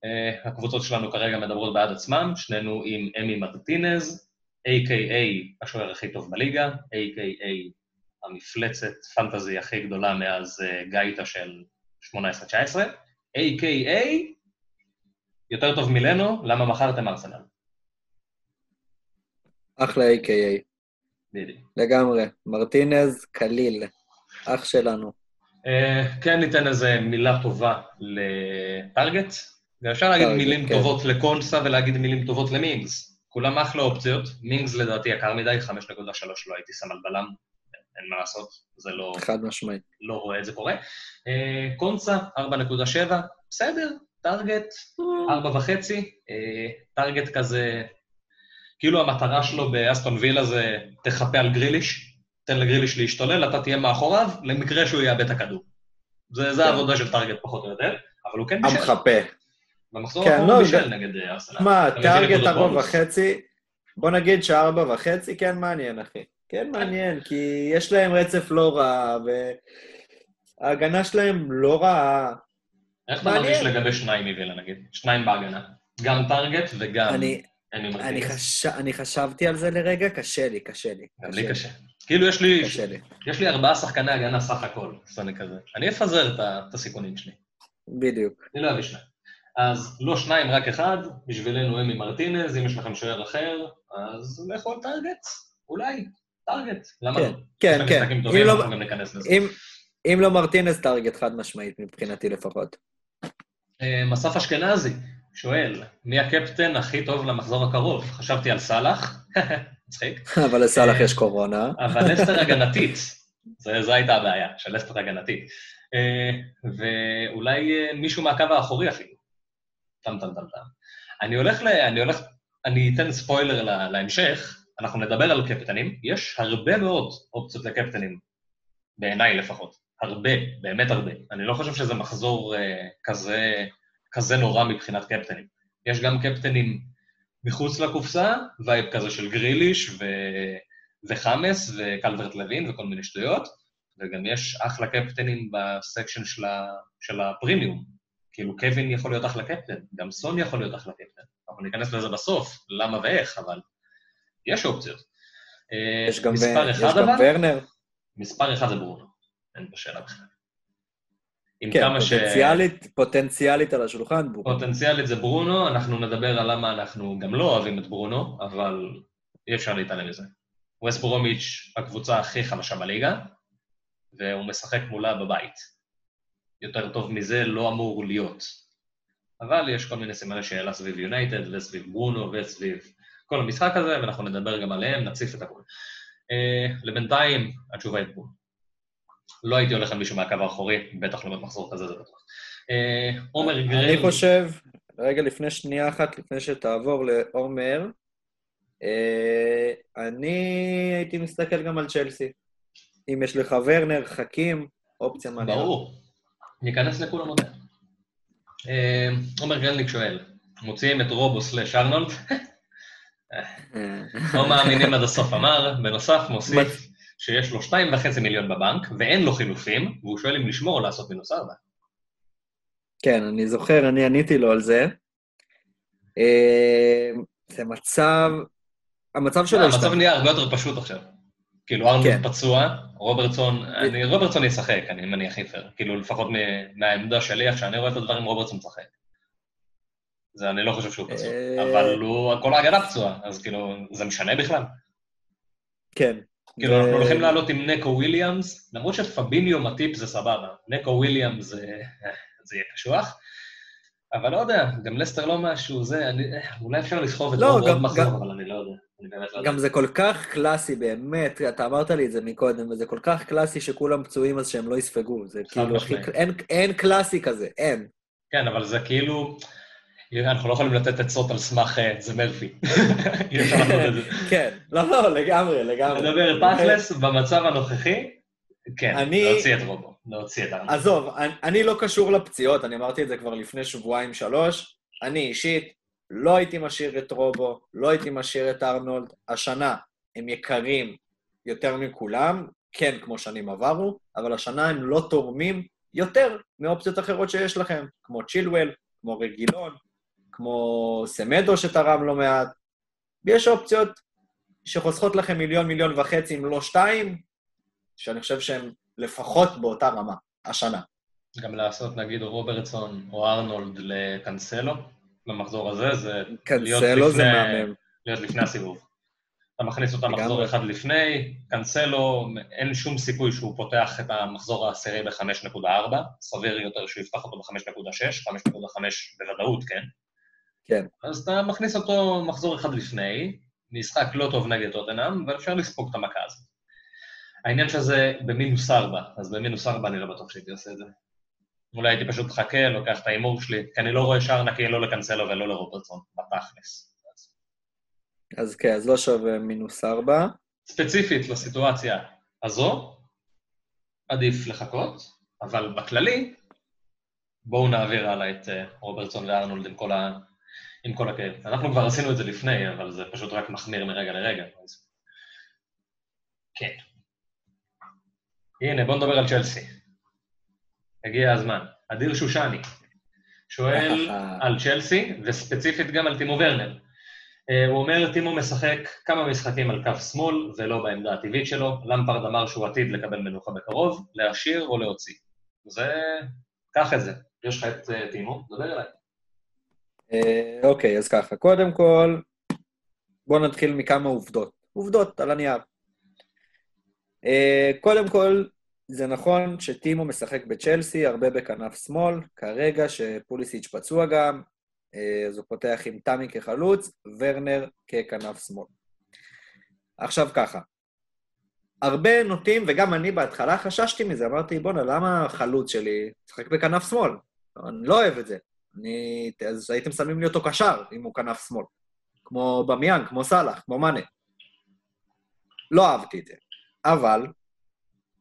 Uh, הקבוצות שלנו כרגע מדברות בעד עצמם, שנינו עם אמי מרטינז, A.K.A. השוער הכי טוב בליגה, A.K.A. המפלצת פנטזי הכי גדולה מאז uh, גייטה של 18-19, A.K.A. יותר טוב מילנו, למה מכרתם ארסנל? אחלה A.K.A. בדיוק. לגמרי. מרטינז, קליל. אח שלנו. Uh, כן ניתן איזה מילה טובה לטארגט, ואפשר להגיד מילים כן. טובות לקונסה ולהגיד מילים טובות למינגס. כולם אחלה אופציות, מינגס לדעתי יקר מדי, 5.3 לא הייתי שם על בלם, אין מה לעשות, זה לא, חד משמעית. לא רואה את זה קורה. אה, קונסה, 4.7, בסדר, טארגט, 4.5, אה, טארגט כזה, כאילו המטרה שלו באסטון וילה זה תחפה על גריליש, תן לגריליש להשתולל, אתה תהיה מאחוריו, למקרה שהוא יאבד את הכדור. זה, זה כן. העבודה של טארגט פחות או יותר, אבל הוא כן בישל. המחפה. במחזור כן, האחרון לא, בישל נגד אה, ארסנל. מה, נקודות ארבע. וחצי, בוא נגיד שארבע וחצי כן מעניין, אחי. כן מעניין, כי יש להם רצף לא רע, וההגנה שלהם לא רעה. איך אתה. מרגיש לגבי שניים מווילה נגיד? שניים בהגנה. גם טארגט וגם אני- אני. חש... אני חשבתי על זה לרגע, קשה לי, קשה לי. גם לי קשה. כאילו יש לי, לי. יש לי ארבעה שחקני הגנה סך הכל, אני כזה. אני אפזר את הסיכונים שלי. בדיוק. אני לא אביא שניים. אז לא שניים, רק אחד, בשבילנו אמי מרטינז, אם יש לכם שוער אחר, אז לכו על טארגט, אולי, טארגט, למה כן, לא? כן, כן. אם טובים, לא- אנחנו גם ניכנס לזה. אם, אם לא מרטינס, טארגט חד משמעית, מבחינתי לפחות. אה, מסף אשכנזי שואל, מי הקפטן הכי טוב למחזור הקרוב? חשבתי על סאלח, מצחיק, אבל לסאלח אה, יש קורונה. אבל לסטר הגנתית, זו הייתה הבעיה, של לסטר הגנתית. אה, ואולי אה, מישהו מהקו האחורי אפילו. טם טם טם טם. אני הולך ל... אני הולך... אני אתן ספוילר לה- להמשך, אנחנו נדבר על קפטנים, יש הרבה מאוד אופציות לקפטנים, בעיניי לפחות. הרבה, באמת הרבה. אני לא חושב שזה מחזור אה, כזה, כזה נורא מבחינת קפטנים. יש גם קפטנים מחוץ לקופסה, vibe כזה של גריליש ו... וחאמס וקלברט לוין וכל מיני שטויות, וגם יש אחלה קפטנים ב section של, ה... של הפרימיום. כאילו, קווין יכול להיות אחלה קפטן, גם סון יכול להיות אחלה קפטן. אנחנו ניכנס לזה בסוף, למה ואיך, אבל יש אופציות. יש גם, מספר יש אחד גם אבל, ורנר. מספר אחד זה ברונו, אין פה שאלה בכלל. עם כן, כמה ש... פוטנציאלית, פוטנציאלית על השולחן, בורו. פוטנציאלית זה ברונו, אנחנו נדבר על למה אנחנו גם לא אוהבים את ברונו, אבל אי אפשר להתעלם מזה. ווסט ברומיץ' הקבוצה הכי חלשה בליגה, והוא משחק מולה בבית. יותר טוב מזה לא אמור להיות. אבל יש כל מיני סימני שאלה סביב יונייטד וסביב ברונו וסביב כל המשחק הזה, ואנחנו נדבר גם עליהם, נציף את הכול. Uh, לבינתיים, התשובה היא ברונו. לא הייתי הולך על מישהו מהקו האחורי, בטח לא במחזור כזה, זה בטוח. Uh, עומר גרל... אני חושב, רגע לפני שנייה אחת, לפני שתעבור לעומר, אה, אני הייתי מסתכל גם על צ'לסי. אם יש לך ורנר, חכים, אופציה מעניינת. ברור. ניכנס לכולם עוד. אה, עומר גרלניק שואל, מוציאים את רובו סלאש ארנולד? לא מאמינים עד הסוף אמר, בנוסף מוסיף שיש לו שתיים וחצי מיליון בבנק, ואין לו חילופים, והוא שואל אם לשמור או לעשות מינוס ארבע. כן, אני זוכר, אני עניתי לו על זה. אה, זה מצב, המצב שלו לא, המצב. נהיה הרבה יותר פשוט עכשיו. כאילו, ארנולד כן. פצוע, רוברטסון, אני- רוברטסון ישחק, אני מניח היפר. כאילו, לפחות מהעמדה שלי, איך שאני רואה את הדברים, רוברטסון משחק. זה, אני לא חושב שהוא פצוע. אה, אבל הוא, כל ההגנה פצועה, אז כאילו, זה משנה בכלל. כן. כאילו, אנחנו הולכים לעלות עם נקו וויליאמס, למרות שפביניו מטיפ זה סבבה, נקו וויליאמס זה זה יהיה קשוח, אבל לא יודע, גם לסטר לא משהו, זה, אני, אולי אפשר לסחוב את לא, רוב עוד מחזור, אבל אני לא יודע, לא יודע. גם זה כל כך קלאסי, באמת, אתה אמרת לי את זה מקודם, וזה כל כך קלאסי שכולם פצועים אז שהם לא יספגו. זה כאילו. אין, אין קלאסי כזה, אין. כן, אבל זה כאילו, אנחנו לא יכולים לתת עצות על סמך אה, זה מרפי. אי אפשר לעשות את זה. כן, לא, לא, לגמרי, לגמרי. לדבר תכלס, במצב הנוכחי, כן, אני- להוציא את רובו, להוציא את ארנולד. עזוב, אני, אני לא קשור לפציעות, אני אמרתי את זה כבר לפני שבועיים-שלוש. אני אישית לא הייתי משאיר את רובו, לא הייתי משאיר את ארנולד. השנה הם יקרים יותר מכולם, כן, כמו שנים עברו, אבל השנה הם לא תורמים יותר מאופציות אחרות שיש לכם, כמו צ'ילואל, כמו רגילון, כמו סמדו שתרם לא מעט. ויש אופציות שחוסכות לכם מיליון, מיליון וחצי, אם לא שתיים, שאני חושב שהן לפחות באותה רמה, השנה. גם לעשות, נגיד, רוברטסון או ארנולד לקנסלו, במחזור הזה, זה להיות קנסלו זה לפני- מהמם. להיות לפני הסיבוב. אתה מכניס אותה. מחזור אחד לפני, קנסלו, אין שום סיכוי שהוא פותח את המחזור העשירי ב-5.4, סביר יותר שהוא יפתח אותו ב-5.6, 5.5 בוודאות, כן? כן. אז אתה מכניס אותו מחזור אחד לפני, משחק לא טוב נגד טוטנאם, ואפשר לספוג את המכה הזאת. העניין שזה במינוס ארבע, אז במינוס ארבע אני לא בטוח שהייתי עושה את זה. אולי הייתי פשוט מחכה, לוקח את ההימור שלי, כי אני לא רואה שער נקי לא לקנסלו ולא לרוברטסון, בתכלס. אז כן, אז לא שווה מינוס ארבע. ספציפית לסיטואציה הזו, עדיף לחכות, אבל בכללי, בואו נעביר הלאה את אה, רוברטסון וארנולד עם כל, ה... עם כל הכאב. אנחנו כבר עשינו את זה לפני, אבל זה פשוט רק מחמיר מרגע לרגע. אז... כן. הנה, בואו נדבר על צ'לסי. הגיע הזמן. אדיר שושני שואל על צ'לסי, וספציפית גם על טימו ורנר. אה, הוא אומר, טימו משחק כמה משחקים על קו שמאל ולא בעמדה הטבעית שלו. למפרד אמר שהוא עתיד לקבל מנוחה בקרוב, להשאיר או להוציא. זה... קח את זה. יש לך את אה, טימו, דבר אליי. אה, אוקיי, אז ככה, קודם כל, בואו נתחיל מכמה עובדות. עובדות על הנייר. אה, קודם כל, זה נכון שטימו משחק בצ'לסי, הרבה בכנף שמאל, כרגע שפוליסיץ' פצוע גם, אה, אז הוא פותח עם תמי כחלוץ, ורנר ככנף שמאל. עכשיו ככה, הרבה נוטים, וגם אני בהתחלה חששתי מזה, אמרתי, בואנה, למה החלוץ שלי משחק בכנף שמאל? אני לא אוהב את זה. אני... אז הייתם שמים לי אותו קשר, אם הוא כנף שמאל. כמו במיאן, כמו סאלח, כמו מאנה. לא אהבתי את זה. אבל,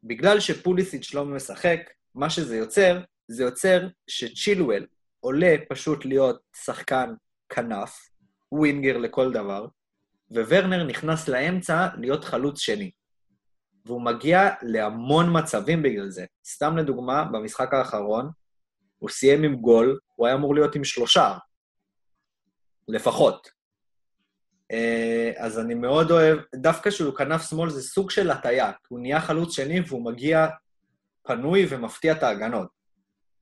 בגלל שפוליסיץ' לא משחק, מה שזה יוצר, זה יוצר שצ'ילואל עולה פשוט להיות שחקן כנף, ווינגר לכל דבר, וורנר נכנס לאמצע להיות חלוץ שני. והוא מגיע להמון מצבים בגלל זה. סתם לדוגמה, במשחק האחרון, הוא סיים עם גול, הוא היה אמור להיות עם שלושה, לפחות. אה, אז אני מאוד אוהב, דווקא שהוא כנף שמאל זה סוג של הטיה, הוא נהיה חלוץ שני והוא מגיע פנוי ומפתיע את ההגנות.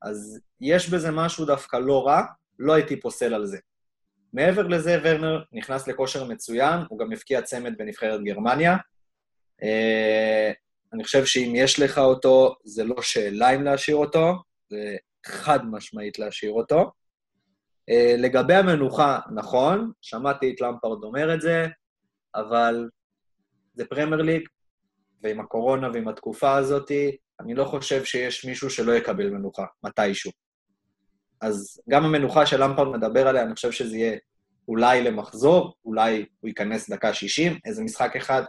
אז יש בזה משהו דווקא לא רע, לא הייתי פוסל על זה. מעבר לזה, ורנר נכנס לכושר מצוין, הוא גם הבקיע צמד בנבחרת גרמניה. אה, אני חושב שאם יש לך אותו, זה לא שאלה אם להשאיר אותו, זה חד משמעית להשאיר אותו. Uh, לגבי המנוחה, נכון, שמעתי את למפרד אומר את זה, אבל זה פרמייר ליג, ועם הקורונה ועם התקופה הזאת, אני לא חושב שיש מישהו שלא יקבל מנוחה, מתישהו. אז גם המנוחה שלמפרד מדבר עליה, אני חושב שזה יהיה אולי למחזור, אולי הוא ייכנס דקה 60, איזה משחק אחד,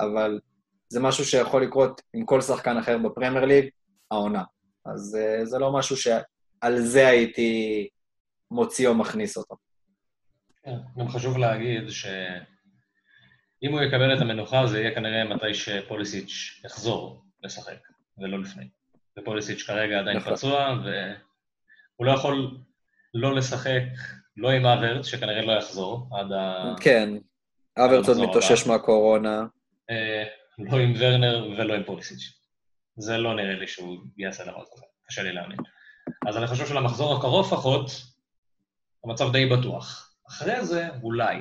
אבל זה משהו שיכול לקרות עם כל שחקן אחר בפרמייר ליג, העונה. אז uh, זה לא משהו שעל זה הייתי מוציא או מכניס אותו. כן, גם חשוב להגיד שאם הוא יקבל את המנוחה, זה יהיה כנראה מתי שפוליסיץ' יחזור לשחק, ולא לפני. ופוליסיץ' כרגע עדיין נכון. פצוע, והוא לא יכול לא לשחק, לא עם אברץ, שכנראה לא יחזור עד ה... כן, אברטון המחזור מתאושש. מהקורונה. אה, לא עם ורנר ולא עם פוליסיץ'. זה לא נראה לי שהוא יעשה דבר כזה, קשה לי להאמין. אז אני חושב שלמחזור הקרוב לפחות, המצב די בטוח. אחרי זה, אולי.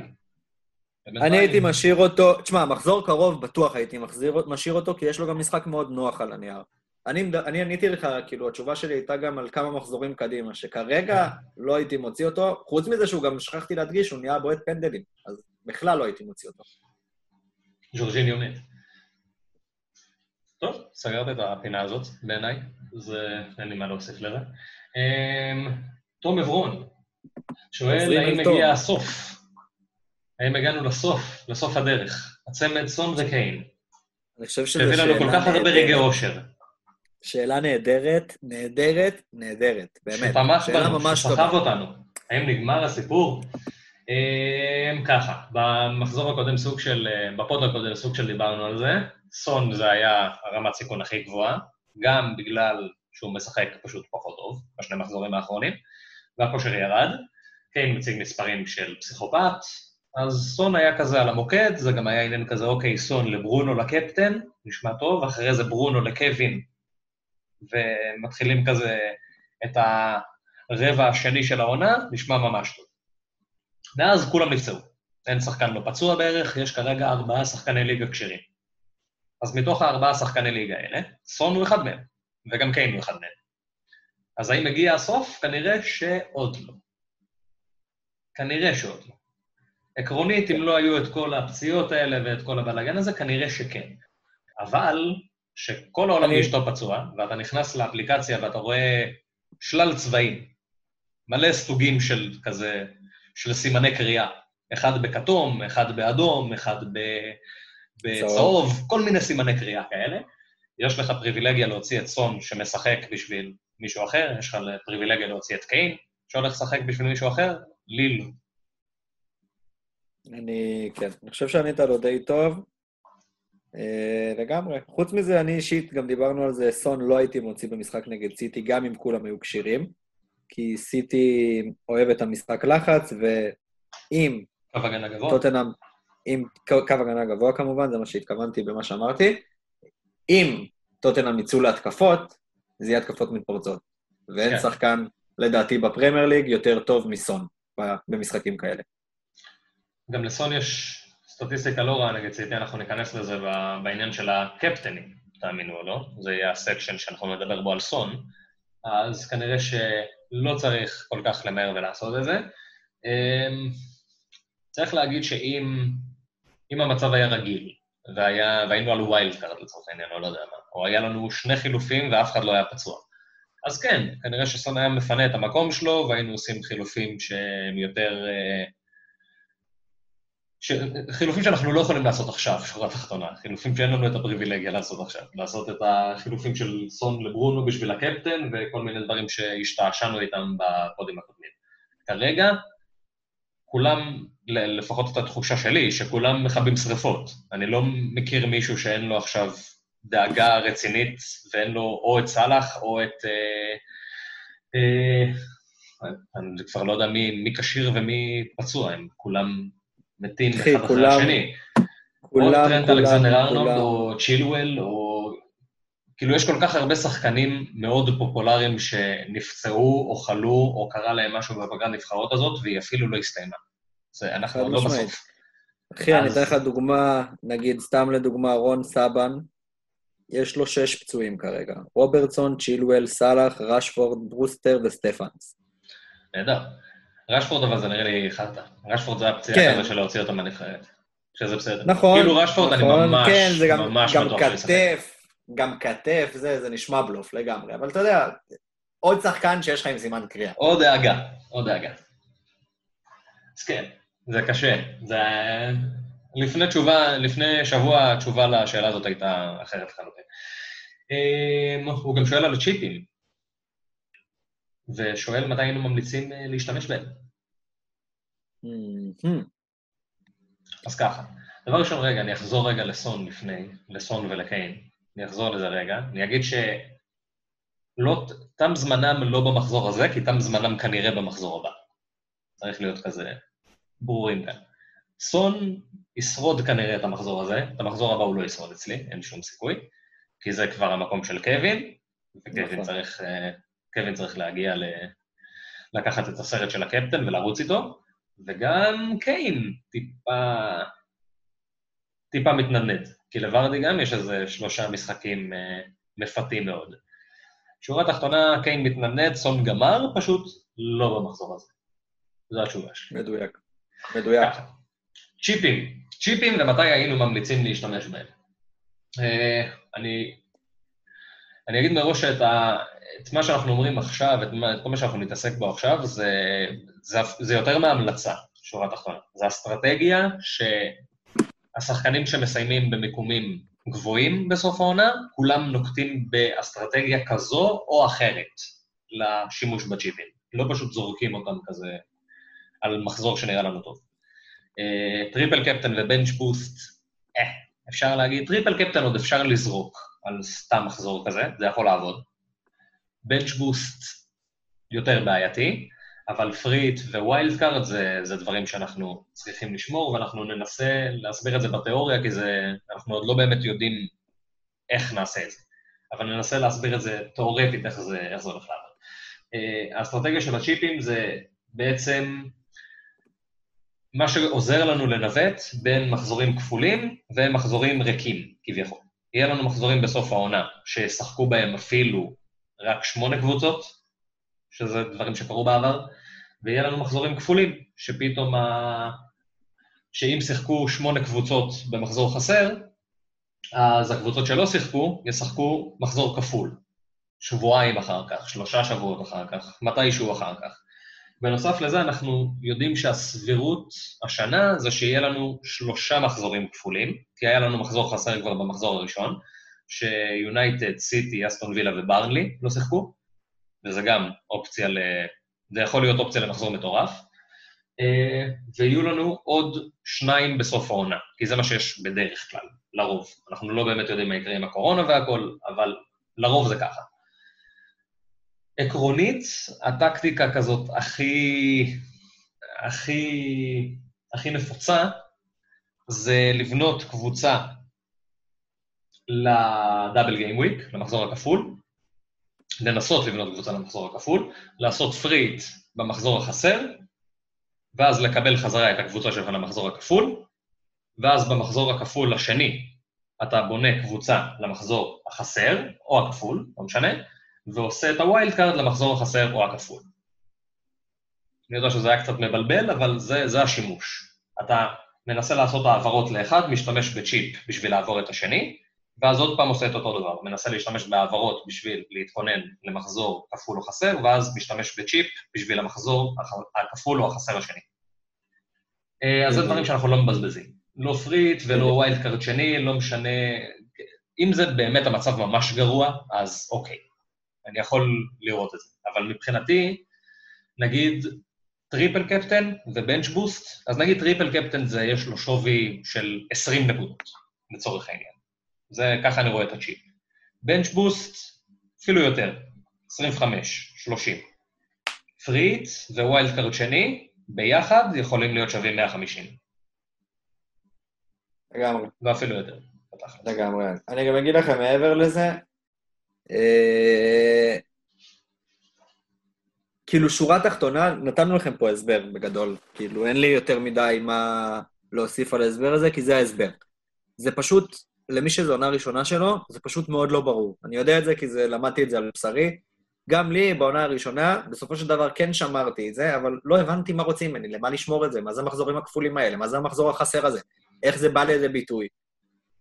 אני הייתי משאיר אותו, תשמע, מחזור קרוב בטוח הייתי מחזיר, משאיר אותו, כי יש לו גם משחק מאוד נוח על הנייר. אני, אני עניתי לך, כאילו, התשובה שלי הייתה גם על כמה מחזורים קדימה, שכרגע לא הייתי מוציא אותו, חוץ מזה שהוא גם, שכחתי להדגיש, הוא נהיה בועט פנדלים, אז בכלל לא הייתי מוציא אותו. ז'ורג'יניו מת. טוב, סגרת את הפינה הזאת, בעיניי, זה אין לי מה להוסיף לזה. אמ, תום עברון שואל האם. הגיע הסוף? האם הגענו לסוף, לסוף הדרך? הצמד סון וקיין, אני חושב שזו שהביא שאלה לנו כל כך הרבה רגעי. אושר. שאלה נהדרת, נהדרת, נהדרת, באמת. שאלה בנו, שסחב. אותנו. האם נגמר הסיפור? אמ, ככה, במחזור הקודם סוג של, אה, בפוד הקודם סוג של דיברנו על זה, סון זה היה הרמת סיכון הכי גבוהה, גם בגלל שהוא משחק פשוט פחות טוב בשני מחזורים האחרונים, והכושר ירד, קיין מציג מספרים של פסיכופת, אז סון היה כזה על המוקד, זה גם היה עניין כזה, אוקיי, סון לברונו לקפטן, נשמע טוב, אחרי זה ברונו לקווין, ומתחילים כזה את הרבע השני של העונה, נשמע ממש טוב. ואז כולם נפצעו. אין שחקן לא פצוע בערך, יש כרגע ארבעה שחקני ליגה כשרים. אז מתוך הארבעה שחקני ליגה האלה, סון הוא אחד מהם, וגם קיין הוא אחד מהם. אז האם הגיע הסוף? כנראה שעוד לא. כנראה שעוד לא. עקרונית, אם לא היו את כל הפציעות האלה ואת כל הבלאגן הזה, כנראה שכן. אבל, שכל העולם אני... אשתו פצוע, ואתה נכנס לאפליקציה ואתה רואה שלל צבעים, מלא סוגים של כזה, של סימני קריאה. אחד בכתום, אחד באדום, אחד בצהוב, כל מיני סימני קריאה כאלה. יש לך פריבילגיה להוציא את סון שמשחק בשביל מישהו אחר, יש לך פריבילגיה להוציא את קיין שהולך לשחק בשביל מישהו אחר, לי לא. אני, כן, אני חושב שענית לו די טוב. אה, לגמרי. חוץ מזה, אני אישית, גם דיברנו על זה, סון לא הייתי מוציא במשחק נגד סיטי, גם אם כולם היו כשירים, כי סיטי אוהב את המשחק לחץ, ואם... קו הגנה גבוה. טוטנאם, עם קו הגנה גבוה כמובן, זה מה שהתכוונתי במה שאמרתי. אם טוטנאם יצאו להתקפות, זה יהיה התקפות מתפרצות. ואין כן. שחקן, לדעתי, בפרמייר ליג יותר טוב מסון במשחקים כאלה. גם לסון יש סטטיסטיקה לא רעה נגד סיטי, אנחנו ניכנס לזה בעניין של הקפטנים, תאמינו או לא, זה יהיה הסקשן שאנחנו נדבר בו על סון, אז כנראה שלא צריך כל כך למהר ולעשות את זה. אמ, צריך להגיד שאם המצב היה רגיל, והיה, והיינו על wild card לצורך העניין, או לא יודע מה, או היה לנו שני חילופים ואף אחד לא היה פצוע, אז כן, כנראה שסון היה מפנה את המקום שלו, והיינו עושים חילופים שהם יותר... אה, ש... חילופים שאנחנו לא יכולים לעשות עכשיו, שורה תחתונה, חילופים שאין לנו את הפריבילגיה לעשות עכשיו, לעשות את החילופים של סון לברונו בשביל הקפטן וכל מיני דברים שהשתעשענו איתם בפודים הקודמים. כרגע, כולם, לפחות את התחושה שלי, שכולם מכבים שריפות. אני לא מכיר מישהו שאין לו עכשיו דאגה רצינית ואין לו או את סאלח או את... אה, אה, אני כבר לא יודע מי, מי כשיר ומי פצוע, הם כולם מתים אחד אחרי כולם, השני. כולם, או טרנט אלכסנדר ארנולד, או צ'ילואל, או... כאילו, יש כל כך הרבה שחקנים מאוד פופולריים שנפצעו, או חלו, או קרה להם משהו בפגרת נבחרות הזאת, והיא אפילו לא הסתיימה. זה, אנחנו עוד לא בסוף. אחי, אז... אני אתן לך דוגמה, נגיד, סתם לדוגמה, רון סבן, יש לו שש פצועים כרגע. רוברטסון, צ'ילואל, סאלח, רשפורד, ברוסטר וסטפאנס. נהדר. רשפורד אבל זה נראה לי חרטא. רשפורד זה הפציעה כן. כזה של להוציא אותה מהנבחרת. שזה בסדר. נכון, כאילו רשפורד נכון, אני ממש, כן, זה גם, ממש גם כתף, גם כתף, זה, זה נשמע בלוף לגמרי. אבל אתה יודע, עוד שחקן שיש לך עם סימן קריאה. עוד דאגה, עוד דאגה. אז כן, זה קשה. זה... לפני תשובה, לפני שבוע התשובה לשאלה הזאת הייתה אחרת לחלוטין. אמ, הוא גם שואל על צ'יפים. ושואל מתי היינו ממליצים אה, להשתמש בהם. אז ככה, דבר ראשון, רגע, אני אחזור רגע לסון לפני, לסון ולקיין. אני אחזור לזה רגע. אני אגיד שלא, תם זמנם לא במחזור הזה, כי תם זמנם כנראה במחזור הבא. צריך להיות כזה ברורים כאן. סון ישרוד כנראה את המחזור הזה, את המחזור הבא הוא לא ישרוד אצלי, אין שום סיכוי, כי זה כבר המקום של קווין, וקווין נכון. צריך אה, קווין צריך להגיע ל... לקחת את הסרט של הקפטן ולרוץ איתו, וגם קיין טיפה, טיפה מתנדנד, כי לוורדי גם יש איזה שלושה משחקים אה, מפתים מאוד. שורה תחתונה, קיין מתנדנד, סון גמר, פשוט לא במחזור הזה. זו התשובה שלי. מדויק. מדויק. צ'יפים. צ'יפים ומתי היינו ממליצים להשתמש בהם. אה, אני, אני אגיד מראש שאת ה, את מה שאנחנו אומרים עכשיו, את, את כל מה שאנחנו נתעסק בו עכשיו, זה, זה, זה יותר מהמלצה, שורה תחתונה. זה אסטרטגיה שהשחקנים שמסיימים במיקומים גבוהים בסוף העונה, כולם נוקטים באסטרטגיה כזו או אחרת לשימוש בצ'יפים. לא פשוט זורקים אותם כזה על מחזור שנראה לנו טוב. triple captain ו bench boost, אה, אפשר להגיד, triple captain עוד אפשר לזרוק על סתם מחזור כזה, זה יכול לעבוד. bench boost יותר בעייתי, אבל free hit ו wild card זה, זה דברים שאנחנו צריכים לשמור, ואנחנו ננסה להסביר את זה בתיאוריה, כי זה, אנחנו עוד לא באמת יודעים איך נעשה את זה. אבל ננסה להסביר את זה תיאורטית, איך זה הולך לעבוד. אה, האסטרטגיה של הצ'יפים זה בעצם מה שעוזר לנו לנווט בין מחזורים כפולים ומחזורים ריקים, כביכול. יהיה לנו מחזורים בסוף העונה, שישחקו בהם אפילו רק שמונה קבוצות, שזה דברים שקרו בעבר, ויהיה לנו מחזורים כפולים, שפתאום ה... שאם שיחקו שמונה קבוצות במחזור חסר, אז הקבוצות שלא שיחקו, ישחקו מחזור כפול. שבועיים אחר כך, שלושה שבועות אחר כך, מתישהו אחר כך. בנוסף לזה, אנחנו יודעים שהסבירות השנה זה שיהיה לנו שלושה מחזורים כפולים, כי היה לנו מחזור חסר כבר במחזור הראשון, שיונייטד, סיטי, אסטון וילה וברנלי לא שיחקו, וזה גם אופציה ל... זה יכול להיות אופציה למחזור מטורף. אה, ויהיו לנו עוד שניים בסוף העונה, כי זה מה שיש בדרך כלל, לרוב. אנחנו לא באמת יודעים מה יקרה עם הקורונה והכול, אבל לרוב זה ככה. עקרונית, הטקטיקה כזאת הכי, הכי, הכי נפוצה זה לבנות קבוצה לדאבל גיים וויק, למחזור הכפול, לנסות לבנות קבוצה למחזור הכפול, לעשות free hit במחזור החסר, ואז לקבל חזרה את הקבוצה שלך למחזור הכפול, ואז במחזור הכפול השני אתה בונה קבוצה למחזור החסר, או הכפול, לא משנה, ועושה את ה wild card למחזור החסר או הכפול. אני יודע שזה היה קצת מבלבל, אבל זה, זה השימוש. אתה מנסה לעשות העברות לאחד, משתמש בצ'יפ בשביל לעבור את השני, ואז עוד פעם עושה את אותו דבר, מנסה להשתמש בהעברות בשביל להתכונן למחזור כפול או חסר, ואז משתמש בצ'יפ בשביל המחזור הכפול או החסר השני. אה, אז זה דברים שאנחנו לא מבזבזים. לא free hit ולא wild card שני, לא משנה... אם זה באמת המצב ממש גרוע, אז אוקיי. אני יכול לראות את זה. אבל מבחינתי, נגיד triple captain ו bench boost, אז נגיד triple captain זה, יש לו שווי של 20 נקודות, לצורך העניין. זה, ככה אני רואה את ה chip. bench boost, אפילו יותר, 25, 30. free hit ו wild card שני, ביחד יכולים להיות שווים 150. לגמרי. ואפילו יותר. לגמרי. אני גם אגיד לכם מעבר לזה, אה, כאילו, שורה תחתונה, נתנו לכם פה הסבר בגדול. כאילו, אין לי יותר מדי מה להוסיף על ההסבר הזה, כי זה ההסבר. זה פשוט, למי שזו עונה ראשונה שלו, זה פשוט מאוד לא ברור. אני יודע את זה כי זה, למדתי את זה על בשרי. גם לי, בעונה הראשונה, בסופו של דבר כן שמרתי את זה, אבל לא הבנתי מה רוצים ממני, למה לשמור את זה, מה זה המחזורים הכפולים האלה, מה זה המחזור החסר הזה, איך זה בא לידי ביטוי.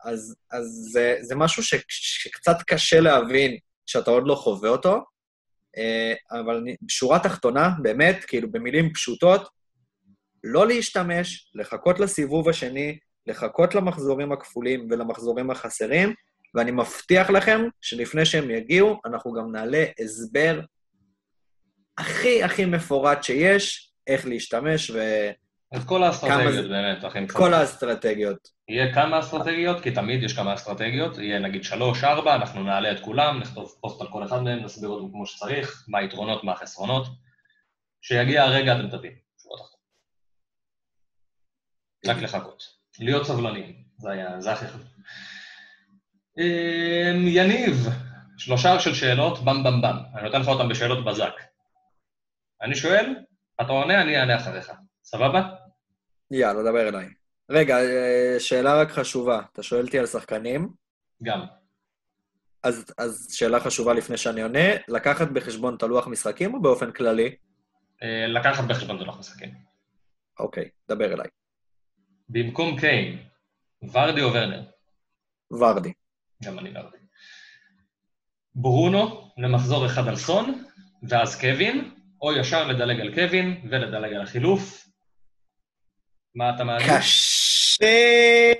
אז, אז זה, זה משהו ש, שקצת קשה להבין כשאתה עוד לא חווה אותו, אה, אבל בשורה תחתונה, באמת, כאילו במילים פשוטות, לא להשתמש, לחכות לסיבוב השני, לחכות למחזורים הכפולים ולמחזורים החסרים, ואני מבטיח לכם שלפני שהם יגיעו, אנחנו גם נעלה הסבר הכי הכי מפורט שיש, איך להשתמש ו... את כל האסטרטגיות באמת, הכי את כל האסטרטגיות. יהיה כמה אסטרטגיות, כי תמיד יש כמה אסטרטגיות, יהיה נגיד שלוש, ארבע, אנחנו נעלה את כולם, נכתוב פוסט על כל אחד מהם, נסביר אותם כמו שצריך, מה היתרונות, מה החסרונות. כשיגיע הרגע אתם תבינו, רק לחכות. להיות סבלניים, זה היה, זה הכי חשוב. אמ, יניב, שלושה של שאלות, במ במ. אני נותן לך אותם בשאלות בזק. אני שואל, אתה עונה, אני אענה אחריך. סבבה? יאללה, דבר אליי. רגע, אה, שאלה רק חשובה. אתה שואל אותי על שחקנים? גם. אז, אז שאלה חשובה לפני שאני עונה, לקחת בחשבון את הלוח משחקים או באופן כללי? אה, לקחת בחשבון את הלוח משחקים. אוקיי, דבר אליי. במקום קיין, ורדי או ורנר? ורדי. גם אני ורדי. ברונו למחזור אחד על סון, ואז קווין, או ישר לדלג על קווין ולדלג על החילוף, מה אתה מעדיף? קשה.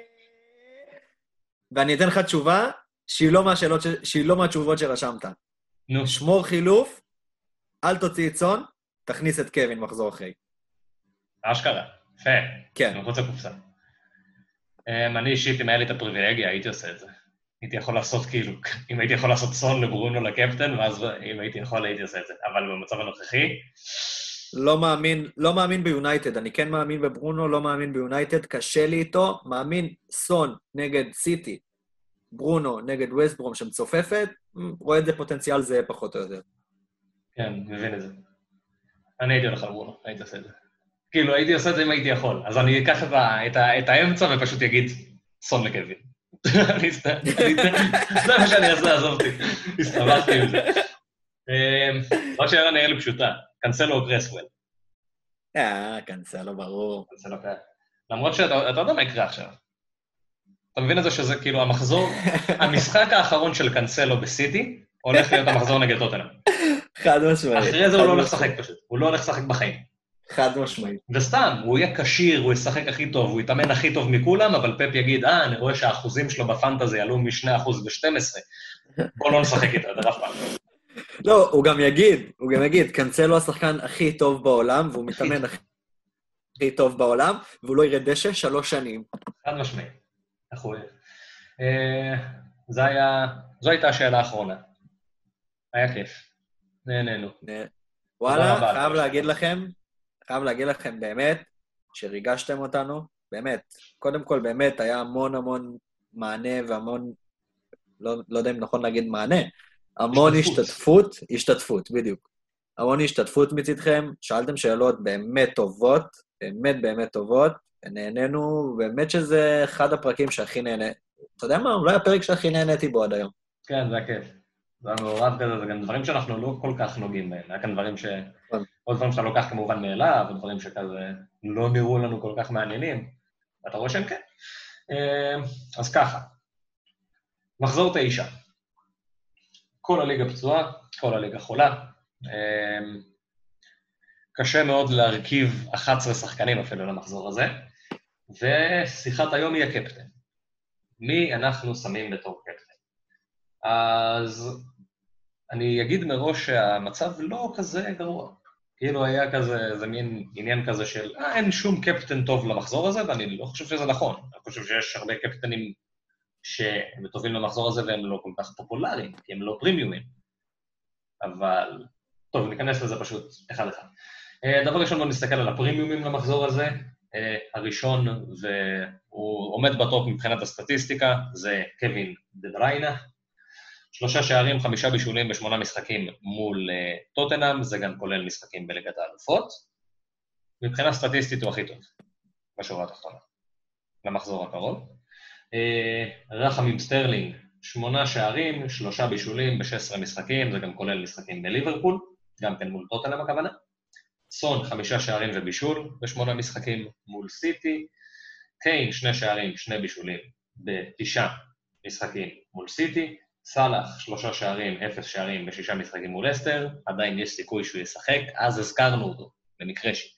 ואני אתן לך תשובה שהיא לא, מהשאלות, שהיא לא מהתשובות שרשמת. נו. שמור חילוף, אל תוציא צאן, תכניס את קווין מחזור אחרי. אשכרה, יפה. כן. מחוץ לקופסה. אמ, אני אישית, אם היה לי את הפריבילגיה, הייתי עושה את זה. הייתי יכול לעשות כאילו, אם הייתי יכול לעשות סון לברונו לקפטן, ואז אם הייתי יכול הייתי עושה את זה. אבל במצב הנוכחי, לא מאמין, לא מאמין ביונייטד, אני כן מאמין בברונו, לא מאמין ביונייטד, קשה לי איתו, מאמין סון נגד סיטי, ברונו נגד ווסטברום שמצופפת, רואה את זה פוטנציאל זהה פחות או יותר. כן, מבין את זה. אני הייתי הולך על ברונו, הייתי עושה את זה. כאילו, הייתי עושה את זה אם הייתי יכול. אז אני אקח את, ה, את, ה, את האמצע ופשוט אגיד, סון לקווין. אני אסת- אני אסת- זה מה שאני אעשה, עזוב אותי. הסתבכתי עם זה. אמ, עוד שאלה נראה לי פשוטה, קנסלו או קרסוול? אה, קנסלו, ברור. קנסלו כן. למרות שאתה אתה יודע מה יקרה עכשיו. אתה מבין את זה שזה כאילו המחזור, המשחק האחרון של קנסלו בסיטי הולך להיות המחזור נגד טוטנאם. חד משמעית. אחרי זה הוא לא הולך. לשחק פשוט, הוא לא הולך לשחק בחיים. חד משמעית. וסתם, הוא יהיה כשיר, הוא ישחק הכי טוב, הוא יתאמן הכי טוב מכולם, אבל פפ יגיד, אה, אני רואה שהאחוזים שלו בפנטזי עלו מ-2% ל-12, בוא לא נשחק איתו יותר אף פעם. לא, הוא גם יגיד, הוא גם יגיד, קנסלו השחקן הכי טוב בעולם, והוא מתאמן הכי טוב בעולם, והוא לא ירד דשא שלוש שנים. חד משמעי. יהיה? אה, זו הייתה השאלה האחרונה. היה כיף. נהנינו. וואלה, חייב. להגיד לכם, חייב להגיד לכם באמת, שריגשתם אותנו, באמת. קודם כל, באמת, היה המון המון מענה והמון, לא, לא יודע אם נכון להגיד מענה, המון השתתפות. השתתפות, בדיוק. המון השתתפות מצדכם, שאלתם שאלות באמת טובות, באמת באמת טובות, נהנינו, באמת שזה אחד הפרקים שהכי נהנה. אתה יודע מה? אולי הפרק שהכי נהניתי בו עד היום. כן, זה היה כיף. זה היה מעורב כזה, זה גם דברים שאנחנו לא כל כך נוגעים בהם. היה כאן דברים ש... נכון. עוד דברים שאתה לוקח כמובן מאליו, ודברים שכזה לא נראו לנו כל כך מעניינים, ואתה רואה שהם כן. אה, אז ככה, מחזור תשע. כל הליגה פצועה, כל הליגה חולה. אה, קשה מאוד להרכיב 11 שחקנים אפילו למחזור הזה, ושיחת היום היא הקפטן. מי אנחנו שמים בתור קפטן? אז אני אגיד מראש שהמצב לא כזה גרוע. כאילו היה כזה, זה מין עניין כזה של, אה, אין שום קפטן טוב למחזור הזה, ואני לא חושב שזה נכון. אני חושב שיש הרבה קפטנים שהם טובים למחזור הזה והם לא כל כך פופולריים, כי הם לא פרימיומים. אבל, טוב, ניכנס לזה פשוט אחד-אחד. אה, דבר ראשון, בוא נסתכל על הפרימיומים למחזור הזה. אה, הראשון, והוא עומד ב top מבחינת הסטטיסטיקה, זה קווין דה בריינה. שלושה שערים, חמישה בישולים בשמונה משחקים מול אה, טוטנאם, זה גם כולל משחקים בליגת האלופות. מבחינה סטטיסטית הוא הכי טוב, בשורה התחתונה, למחזור הקרוב. אה, רחמים סטרלינג, שמונה שערים, שלושה בישולים ב-16 משחקים, זה גם כולל משחקים בליברפול, גם כן מול טוטנאם הכוונה. סון, חמישה שערים ובישול בשמונה משחקים מול סיטי. קיין, שני שערים, שני בישולים בתשעה משחקים מול סיטי. סאלח, שלושה שערים, אפס שערים בשישה משחקים מול לסטר, עדיין יש סיכוי שהוא ישחק, אז הזכרנו אותו, במקרה ש...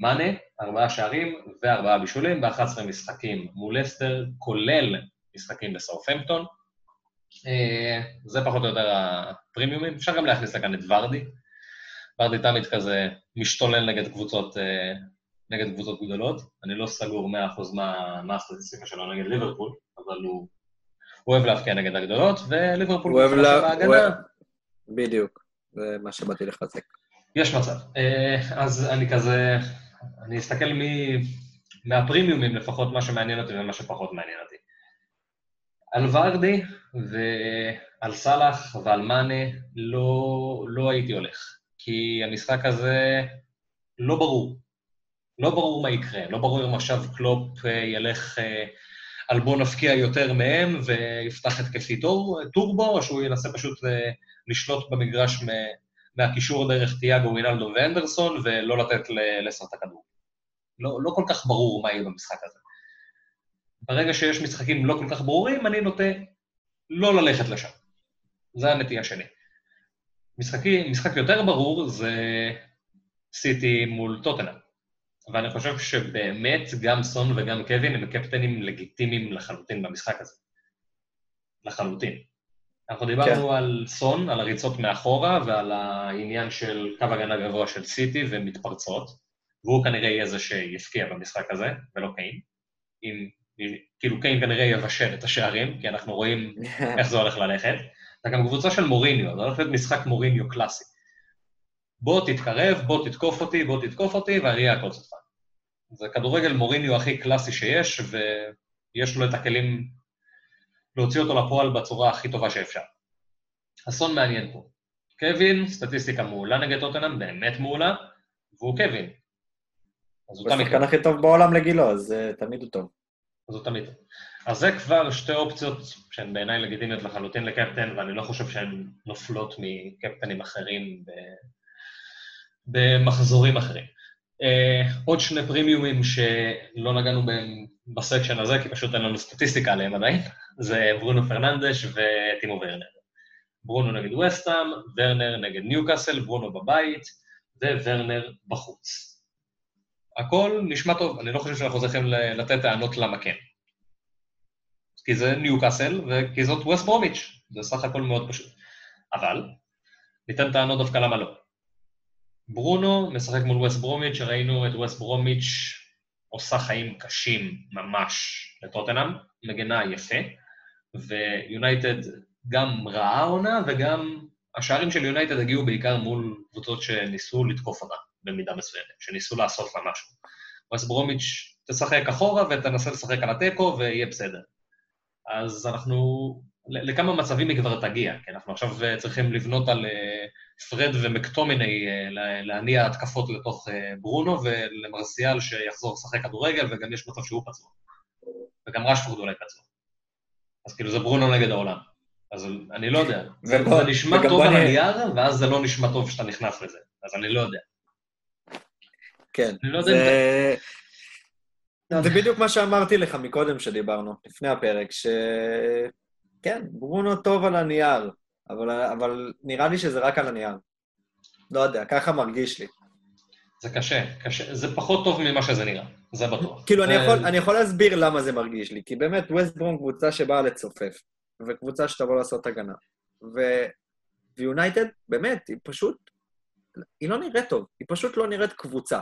מאנה, ארבעה שערים וארבעה בישולים ב-11 משחקים מול אסטר, כולל משחקים בסאופמפטון. אה, זה פחות או יותר הפרימיומים. אפשר גם להכניס לכאן את ורדי. ורדי תמיד כזה משתולל נגד קבוצות, אה, נגד קבוצות גדולות. אני לא סגור 100% מה, מה הסטטיסטיקה שלו נגד ליברפול, אבל הוא, הוא אוהב להבקיע נגד הגדולות, וליברפול הוא אוהב לה... הוא בדיוק, זה מה שבאתי לחזק. יש מצב. אה, אז אני כזה, אני אסתכל מ... מהפרימיומים לפחות מה שמעניין אותי ומה שפחות מעניין אותי. על ורדי ועל סאלח ועל מאנה לא, לא הייתי הולך, כי המשחק הזה לא ברור. לא ברור מה יקרה, לא ברור אם עכשיו קלופ אה, ילך אה, על בוא נפקיע יותר מהם ויפתח התקפי טור, טורבו, או שהוא ינסה פשוט אה, לשלוט במגרש מהקישור דרך תיאגו, וינלדו ואנדרסון, ולא לתת ל- לסר את הכדור. לא, לא כל כך ברור מה יהיה במשחק הזה. ברגע שיש משחקים לא כל כך ברורים, אני נוטה לא ללכת לשם. זה הנטייה שלי. משחקי, משחק יותר ברור זה סיטי מול טוטנאם. ואני חושב שבאמת גם סון וגם קווין הם קפטנים לגיטימיים לחלוטין במשחק הזה. לחלוטין. אנחנו דיברנו על סון, על הריצות מאחורה ועל העניין של קו הגנה גבוה של סיטי ומתפרצות, והוא כנראה יהיה זה שיפקיע במשחק הזה, ולא קיין. אם, כאילו קיין כנראה יבשל את השערים, כי אנחנו רואים איך זה הולך ללכת. זה גם קבוצה של מוריניו, זה הולך להיות משחק מוריניו קלאסי. בוא תתקרב, בוא תתקוף אותי, בוא תתקוף אותי, ואני אעקוץ אותך. זה כדורגל מוריניו הכי קלאסי שיש, ויש לו את הכלים להוציא אותו לפועל בצורה הכי טובה שאפשר. אסון מעניין פה. קווין, סטטיסטיקה מעולה נגד טוטנאם, באמת מעולה, והוא קווין. אז הוא תמיד... הוא השחקן הכי טוב בעולם לגילו, אז uh, תמיד הוא טוב. אז הוא תמיד. אז זה כבר שתי אופציות שהן בעיניי לגיטימיות לחלוטין לקפטן, ואני לא חושב שהן נופלות מקפטנים אחרים ב... במחזורים אחרים. Uh, עוד שני פרימיומים שלא נגענו בהם בסקשן הזה, כי פשוט אין לנו סטטיסטיקה עליהם עדיין, זה ברונו פרננדש וטימו ורנר. ברונו נגד וסטאם, ורנר נגד ניוקאסל, ברונו בבית, וורנר בחוץ. הכל נשמע טוב, אני לא חושב שאנחנו צריכים לתת טענות למה כן. כי זה ניוקאסל וכי זאת ווסט ברומיץ', זה סך הכל מאוד פשוט. אבל, ניתן טענות דווקא למה לא. ברונו משחק מול ווסט ברומיץ', ראינו את ווסט ברומיץ' עושה חיים קשים ממש לטוטנאם, מגנה יפה, ויונייטד גם רעה עונה וגם השערים של יונייטד הגיעו בעיקר מול קבוצות שניסו לתקוף אותה במידה מסוימת, שניסו לעשות לה משהו. ווסט ברומיץ' תשחק אחורה ותנסה לשחק על התיקו ויהיה בסדר. אז אנחנו, לכמה מצבים היא כבר תגיע, כי אנחנו עכשיו אה, צריכים לבנות על אה, פרד ומקטומיני אה, להניע התקפות לתוך ברונו, ולמרסיאל שיחזור לשחק כדורגל, וגם יש מצב שהוא פצוע. וגם רשפורד אולי פצוע. אז כאילו זה ברונו נגד העולם. אז אני לא יודע. זה, זה נשמע טוב על הנייר, ואז זה לא נשמע טוב כשאתה נכנס לזה. אז אני לא יודע. כן. אני לא יודע אם זה... זה בדיוק מה שאמרתי לך מקודם שדיברנו, לפני הפרק, ש... כן, ברונו טוב על הנייר, אבל, אבל נראה לי שזה רק על הנייר. לא יודע, ככה מרגיש לי. זה קשה, קשה, זה פחות טוב ממה שזה נראה, זה בטוח. כאילו, אני, יכול, אני יכול להסביר למה זה מרגיש לי, כי באמת, ווסט ברום קבוצה שבאה לצופף, וקבוצה שתבוא לעשות הגנה. ו... ויונייטד, באמת, היא פשוט, היא לא נראית טוב, היא פשוט לא נראית קבוצה.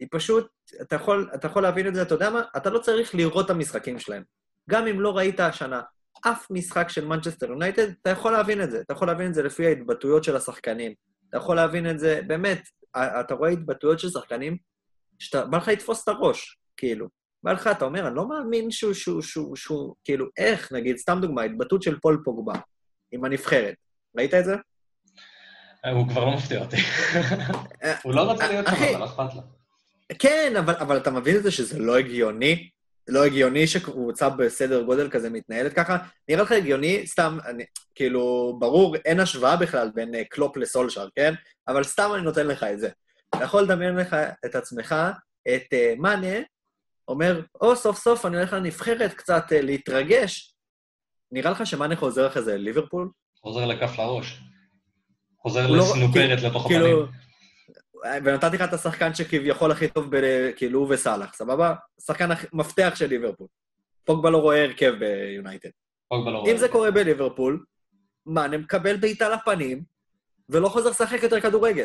היא פשוט, אתה יכול, אתה יכול להבין את זה, אתה יודע מה? אתה לא צריך לראות את המשחקים שלהם. גם אם לא ראית השנה אף משחק של מנצ'סטר יונייטד, אתה יכול להבין את זה. אתה יכול להבין את זה לפי ההתבטאויות של השחקנים. אתה יכול להבין את זה, באמת, אתה רואה התבטאויות של שחקנים, שאתה, בא לך לתפוס את הראש, כאילו. בא לך, אתה אומר, אני לא מאמין שהוא, שהוא, שהוא, שהוא, כאילו, איך, נגיד, סתם דוגמה, התבטאות של פול פוגבה עם הנבחרת. ראית את זה? הוא כבר לא מפתיע אותי. הוא לא רוצה להיות שם, אבל לא אכפת לו. כן, אבל, אבל אתה מבין את זה שזה לא הגיוני? לא הגיוני שקבוצה בסדר גודל כזה מתנהלת ככה? נראה לך הגיוני? סתם, אני, כאילו, ברור, אין השוואה בכלל בין uh, קלופ לסולשר, כן? אבל סתם אני נותן לך את זה. אתה יכול לדמיין לך את עצמך, את uh, מאנה, אומר, או, סוף סוף אני הולך לנבחרת קצת uh, להתרגש. נראה לך שמאנה חוזר אחרי זה לליברפול? חוזר לכף לראש. חוזר לא- לסנופרת לא, לתוך כאילו, הפנים. ונתתי לך את השחקן שכביכול הכי טוב, ב... כאילו הוא וסאלח, סבבה? שחקן מפתח של ליברפול. פוגבה לא רואה הרכב ביונייטד. פוגבה לא רואה. אם זה קורה בליברפול, מאנה מקבל בעיטה לפנים, ולא חוזר לשחק יותר כדורגל.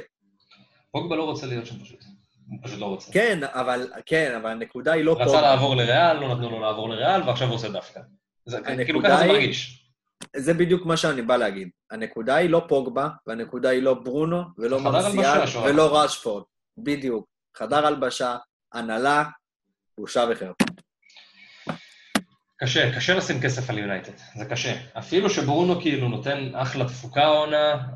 פוגבה לא רוצה להיות שם פשוט. הוא פשוט לא רוצה. כן, אבל, כן, אבל הנקודה היא לא פוגבה. רצה לעבור לריאל, לא נתנו לו לעבור לריאל, ועכשיו הוא עושה דווקא. זה, כאילו ככה זה מרגיש. זה בדיוק מה שאני בא להגיד. הנקודה היא לא פוגבה, והנקודה היא לא ברונו, ולא מרסיאל, ולא רשפורד. בדיוק. חדר הלבשה, הנהלה, בושה וחרפה. קשה, קשה לשים כסף על יונייטד, זה קשה. אפילו שברונו כאילו נותן אחלה תפוקה עונה,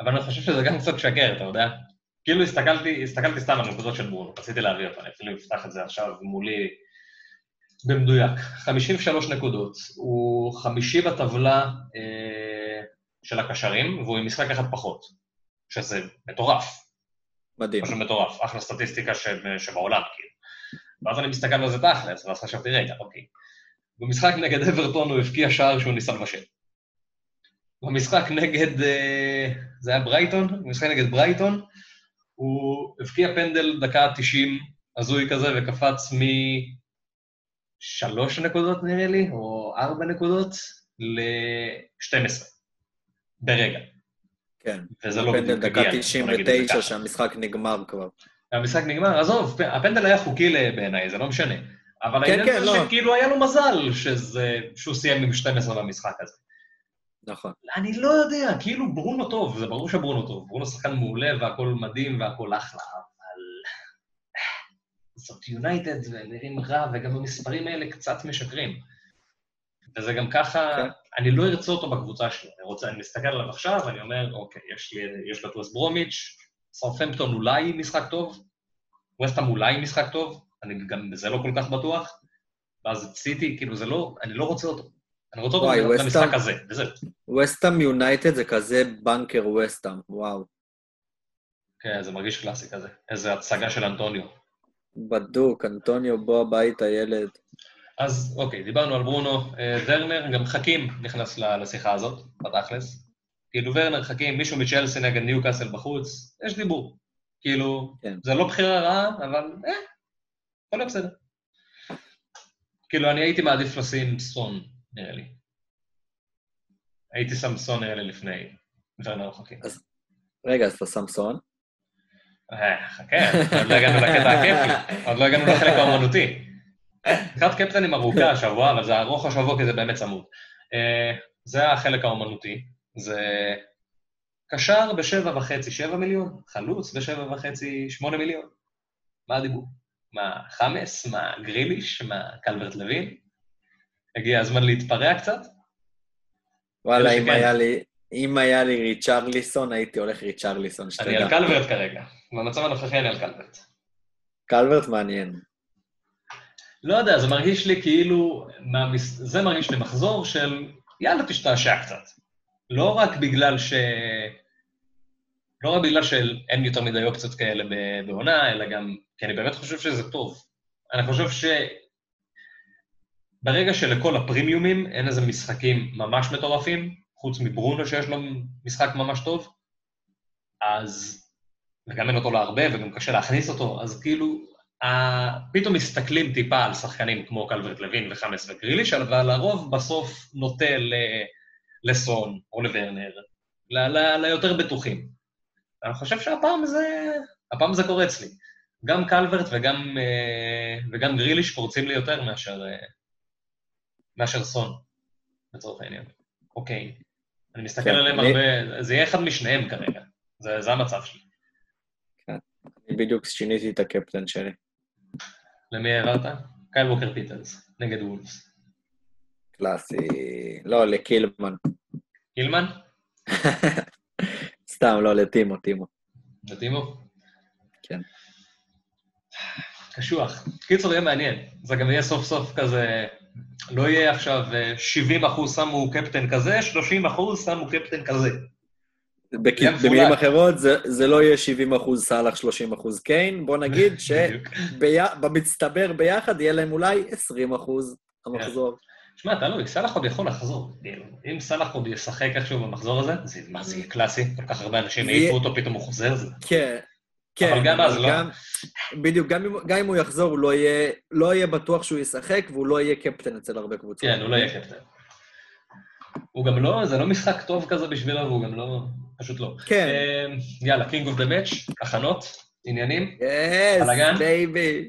אבל אני חושב שזה גם קצת שקר, אתה יודע? כאילו הסתכלתי, הסתכלתי סתם על נקודות של ברונו, רציתי להביא אותו, אני אפילו אפתח את זה עכשיו מולי במדויק, 53 נקודות. הוא חמישי בטבלה אה, של הקשרים, והוא עם משחק אחד פחות, שזה מטורף. מדהים. פשוט מטורף, אחלה סטטיסטיקה ש... שבעולם, כאילו. ואז אני מסתכל על זה תכלס, ואז חשבתי, רגע, אוקיי. במשחק נגד אברטון הוא הבקיע שער שהוא ניסה לבשל. במשחק נגד, אה, זה היה ברייטון, במשחק נגד ברייטון, הוא הבקיע פנדל דקה 90, הזוי כזה, וקפץ מ... שלוש נקודות נראה לי, או ארבע נקודות, ל-12 ברגע. כן. וזה לא בדיוק הגיע. דקה 99 שהמשחק נגמר כבר. המשחק נגמר, עזוב, הפנדל היה חוקי בעיניי, זה לא משנה. אבל כן, העניין כן, לא. שכאילו היה לו מזל שזה, שהוא סיים עם 12 במשחק הזה. נכון. אני לא יודע, כאילו ברונו טוב, זה ברור שברונו טוב. ברונו שחקן מעולה והכול מדהים והכול אחלה. זאת יונייטד ונראים רע, וגם המספרים האלה קצת משקרים. וזה גם ככה, כן. אני לא ארצה אותו בקבוצה שלי. אני, רוצה, אני מסתכל עליו עכשיו, אני אומר, אוקיי, יש לי, יש ווסט ברומיץ', סרפמפטון אולי משחק טוב, ווסטהאם אולי משחק טוב, אני גם בזה לא כל כך בטוח, ואז את סיטי, כאילו זה לא, אני לא רוצה אותו. אני רוצה אותו וואי, במשחק ווסטהאם- הזה, וזהו. וסטאם יונייטד זה כזה בנקר וסטאם, וואו. כן, זה מרגיש קלאסי כזה. איזה הצגה של אנטוניו. בדוק, אנטוניו, בוא הביתה, ילד. אז אוקיי, דיברנו על ברונו. אה, ורנר, גם חכים נכנס לשיחה הזאת, בתכלס. כאילו, ורנר, חכים, מישהו מצ'לסי נגד ניוקאסל בחוץ, יש דיבור. כאילו, כן. זה לא בחירה רעה, אבל אה, יכול להיות בסדר. כאילו, אני הייתי מעדיף לשים סון, נראה לי. הייתי שם סון נראה לי לפני ורנר חכים. רגע, אז אתה סמסון? אה, חכה, עוד לא הגענו לקטע הכיפי, עוד לא הגענו לחלק האומנותי. קראת קפטנים ארוכה השבוע, אבל זה ארוך השבוע כי זה באמת צמוד. אה, זה החלק האומנותי, זה קשר בשבע וחצי, שבע מיליון, חלוץ בשבע וחצי, שמונה מיליון. מה הדיבור? מה, חמאס? מה, גריליש? מה, קלברט לוין? הגיע הזמן להתפרע קצת? וואלה, אלה אם. היה לי... אם היה לי ריצ'רליסון, הייתי הולך ריצ'רליסון, אני שתדע. על קלברט כרגע. במצב הנוכחי אני על קלברט. קלברט מעניין. לא יודע, זה מרגיש לי כאילו, מהמס... זה מרגיש לי מחזור של יאללה, תשתעשע קצת. לא רק בגלל ש... לא רק בגלל שאין יותר מדי אופציות כאלה בעונה, אלא גם כי אני באמת חושב שזה טוב. אני חושב ש... ברגע שלכל הפרימיומים אין איזה משחקים ממש מטורפים, חוץ מברונו שיש לו משחק ממש טוב, אז... וגם אין אותו להרבה, וגם קשה להכניס אותו, אז כאילו, פתאום מסתכלים טיפה על שחקנים כמו קלברט לוין וחמאס וגריליש, אבל הרוב בסוף נוטה ל- לסון או לוורנר, ל- ל- ליותר בטוחים. אני חושב שהפעם זה, הפעם זה קורה אצלי. גם קלברט וגם, אה, וגם גריליש פורצים לי יותר מאשר, אה, מאשר סון, לצורך העניין. אוקיי. אני מסתכל כן, עליהם הרבה, זה יהיה אחד משניהם כרגע. זה, המצב שלי. אני בדיוק שיניתי את הקפטן שלי. למי העברת? קייל ווקר פיטרס, נגד וולפס. קלאסי. לא, לקילמן. קילמן? סתם, לא, לטימו, טימו. וטימו? כן. קשוח. קיצור, יהיה מעניין. זה גם יהיה סוף סוף כזה, לא יהיה עכשיו אה, 70 אחוז שמו קפטן כזה, 30 אחוז שמו קפטן כזה. במילים אחרות, זה, זה לא יהיה 70 אחוז סאלח, 30 אחוז קיין. בוא נגיד. שבמצטבר ביחד יהיה להם אולי 20 אחוז המחזור. שמע, תלוי, סאלח עוד יכול לחזור. אם סאלח עוד ישחק איכשהו במחזור הזה, זה מה זה יהיה קלאסי, כל כך הרבה אנשים העיפו אותו, פתאום הוא חוזר, זה... כן, כן. אבל גם אז לא. גם- בדיוק, גם אם, גם אם הוא יחזור, הוא לא יהיה, לא יהיה בטוח שהוא ישחק, והוא לא יהיה קפטן אצל הרבה קבוצות. כן, הוא לא יהיה קפטן. הוא גם לא, זה לא משחק טוב כזה בשבילו, והוא גם לא, פשוט לא. כן. אה, יאללה, King of the match, הכנות, עניינים. Yes? Baby.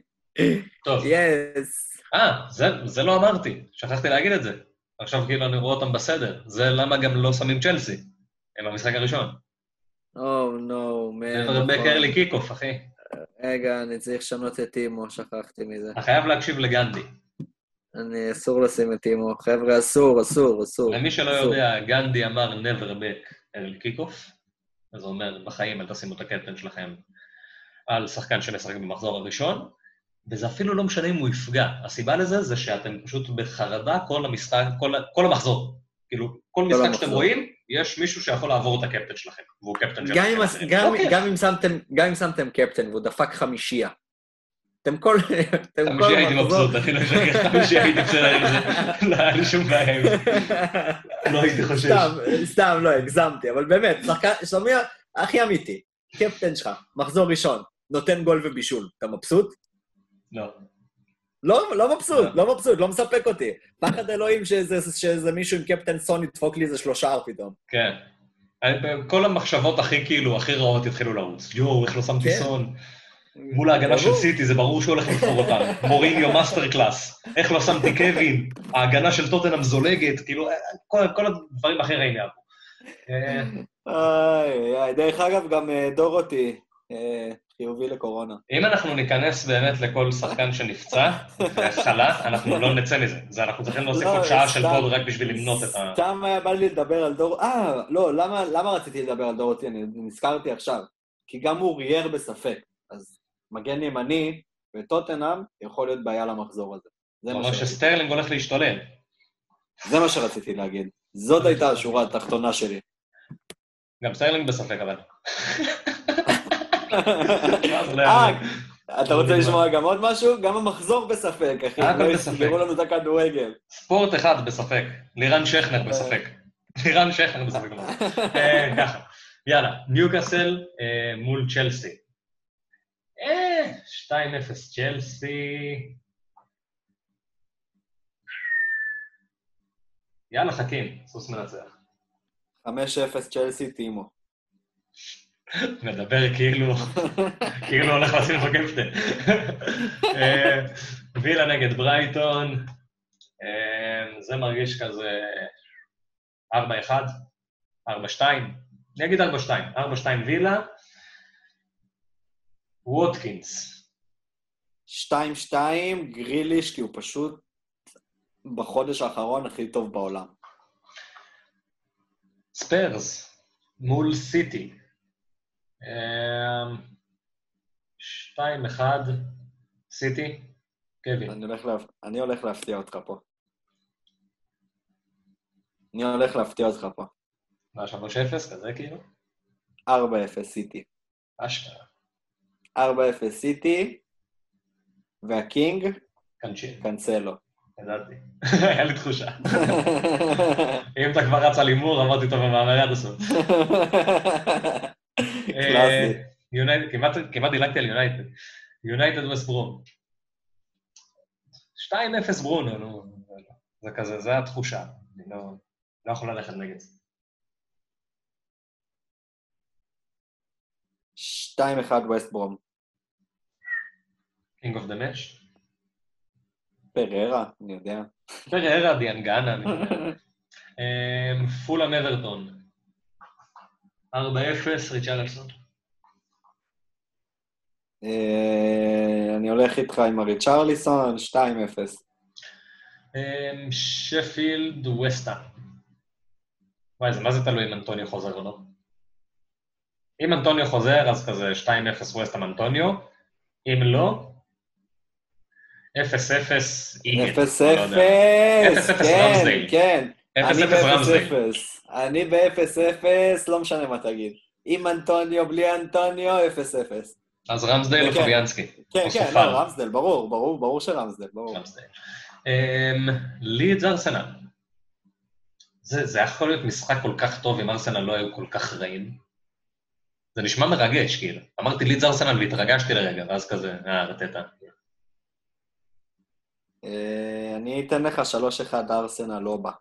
טוב. Yes. אה, זה, זה לא אמרתי, שכחתי להגיד את זה. עכשיו כאילו אני רואה אותם בסדר. זה למה גם לא שמים צ'לסי. הם במשחק הראשון. Oh, no, man. זה back early kick-off, אחי. רגע, אני צריך לשנות את טימו, שכחתי מזה. אתה חייב להקשיב לגנדי. אני, אסור לשים את טימו. חבר'ה, אסור, אסור, אסור. למי שלא אסור. יודע, גנדי אמר never back early kick-off, אז הוא אומר, בחיים אל תשימו את הקפטן שלכם על שחקן שמשחק במחזור הראשון, וזה אפילו לא משנה אם הוא יפגע. הסיבה לזה זה שאתם פשוט בחרדה כל המשחק, כל, כל המחזור. כאילו, כל משחק שאתם המחזור. רואים, יש מישהו שיכול לעבור את הקפטן שלכם, והוא קפטן גם אם, שלכם. גם, אוקיי, גם, אם שמתם, גם אם שמתם קפטן והוא דפק חמישייה, אתם כל... אתם כל חמישי הייתי מבסוט, אני לא אשקר, חמישי הייתי בסדר עם זה. לא היה לי שום בעיה עם זה. לא הייתי חושש. סתם, סתם, לא, הגזמתי, אבל באמת, שומע, הכי אמיתי, קפטן שלך, מחזור ראשון, נותן גול ובישול, אתה מבסוט? לא. לא, לא מבסוט, לא. לא מבסוט, לא מספק אותי. פחד אלוהים שזה, שזה מישהו עם קפטן סון ידפוק לי איזה שלושה פתאום. כן. אני- כל המחשבות הכי כאילו, הכי רעות יתחילו לרוץ. יואו, איך לא שמתי כן. סון. מול ההגנה של. סיטי, זה ברור שהוא הולך לתפור אותנו. מוריניו master class. איך לא שמתי קווין? ההגנה של טוטנאם זולגת, כאילו, כל, כל הדברים הכי רעים יעברו. אה, איי, איי, דרך אגב, גם אה, דוהרטי חיובי לקורונה. אם אנחנו ניכנס באמת לכל שחקן שנפצע וחלה, אנחנו לא נצא מזה. זה אנחנו צריכים להוסיף לא, עוד שעה של pod רק בשביל למנות את ה... סתם היה בא לי לדבר על דור... אה, לא, למה, למה רציתי לדבר על דוהרטי? אני נזכרתי עכשיו. כי גם אורייר בספק. אז מגן ימני בטוטנאם יכול להיות בעיה למחזור הזה. זה מה, שרציתי. שסטרלינג הולך להשתולל. זה מה שרציתי להגיד. זאת הייתה השורה התחתונה שלי. גם סטרלינג בספק, אבל. אתה רוצה לשמוע גם עוד משהו? גם המחזור בספק, אחי. הכל לא בספק. יסגרו לנו את הכדורגל. ספורט אחד בספק. לירן שכנר בספק. לירן שכנר בספק. אה, ככה. יאללה, ניוקאסל אה, מול צ'לסי. אה, 2-0 צ'לסי. יאללה, חכים, סוס מנצח. 5-0 צ'לסי טימו. מדבר כאילו, כאילו הולך לשים לך קפטן. אה, וילה נגד ברייטון, אה, זה מרגיש כזה 4-1, 4-2, אני אגיד 4-2, 4-2 וילה, ווטקינס, 2-2, גריליש, כי הוא פשוט בחודש האחרון הכי טוב בעולם. ספיירס מול סיטי, אה, 2-1, סיטי, קווין. אני הולך, להפ... אני הולך להפתיע אותך פה. אני הולך להפתיע אותך פה. מה, 3-0 כזה כאילו? 4-0 סיטי. אשכרה. 4-0 סיטי, והקינג, קנצ'ין, קנסלו. ידעתי. היה לי תחושה. אם אתה כבר רץ על הימור, אמרתי טוב במאמר עד הסוף. קלאסי. אה, כמעט- דילגתי על יונייטד. יונייטד ווסט ברום. 2-0 ברונו, נו. זה כזה, זה התחושה. אני לא לא יכול ללכת נגד זה. 2-1 ווסט ברום. King of the match. פריירה, אני יודע. פריירה, דיאנגנה, אני יודע. אמ, פולאם אברטון. 4-0, ריצ'רליסון. אה, אני הולך איתך עם הריצ'רליסון, 2-0. אמ, שפילד וסטה. וואי, זה מה זה תלוי אם אנטוניו חוזר או לא? אם אנטוניו חוזר, אז כזה 2-0 וסטאם אנטוניו. אם לא, 0-0 איגל. 0-0, לא יודע. 0-0 כן. כן. 0-0 אני רמסדייל. ב-0-0. אני ב-0-0, לא משנה מה תגיד. עם אנטוניו, בלי אנטוניו, 0-0. אז או כן. פביאנסקי. כן, או כן, סופר. לא, רמסדל, ברור, ברור, ברור שרמסדל, ברור. רמסדייל. אמ, לידס ארסנל. זה זה יכול להיות משחק כל כך טוב אם ארסנל לא היו כל כך רעים. זה נשמע מרגש, כאילו. אמרתי לידס ארסנל והתרגשתי לרגע, ואז כזה, אה, ארטטה. אה, אני אתן לך 3-1 ארסנל לא בא.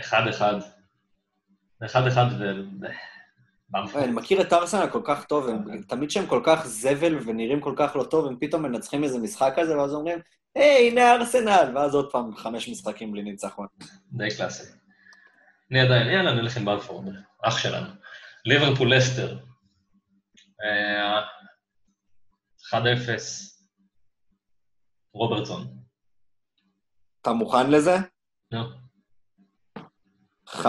אחד אחד. אחד אחד ו... אה, אני מכיר את ארסנל כל כך טוב, הם- תמיד שהם כל כך זבל ונראים כל כך לא טוב, הם פתאום מנצחים איזה משחק כזה, ואז אומרים, היי, הנה ארסנל, ואז עוד פעם חמש משחקים בלי ניצחון. די קלאסי. אני עדיין, יאללה, נלך עם בלפורד, אח שלנו. ליברפול לסטר. אה, 1-0. רוברטסון. אתה מוכן לזה? נו. 5-2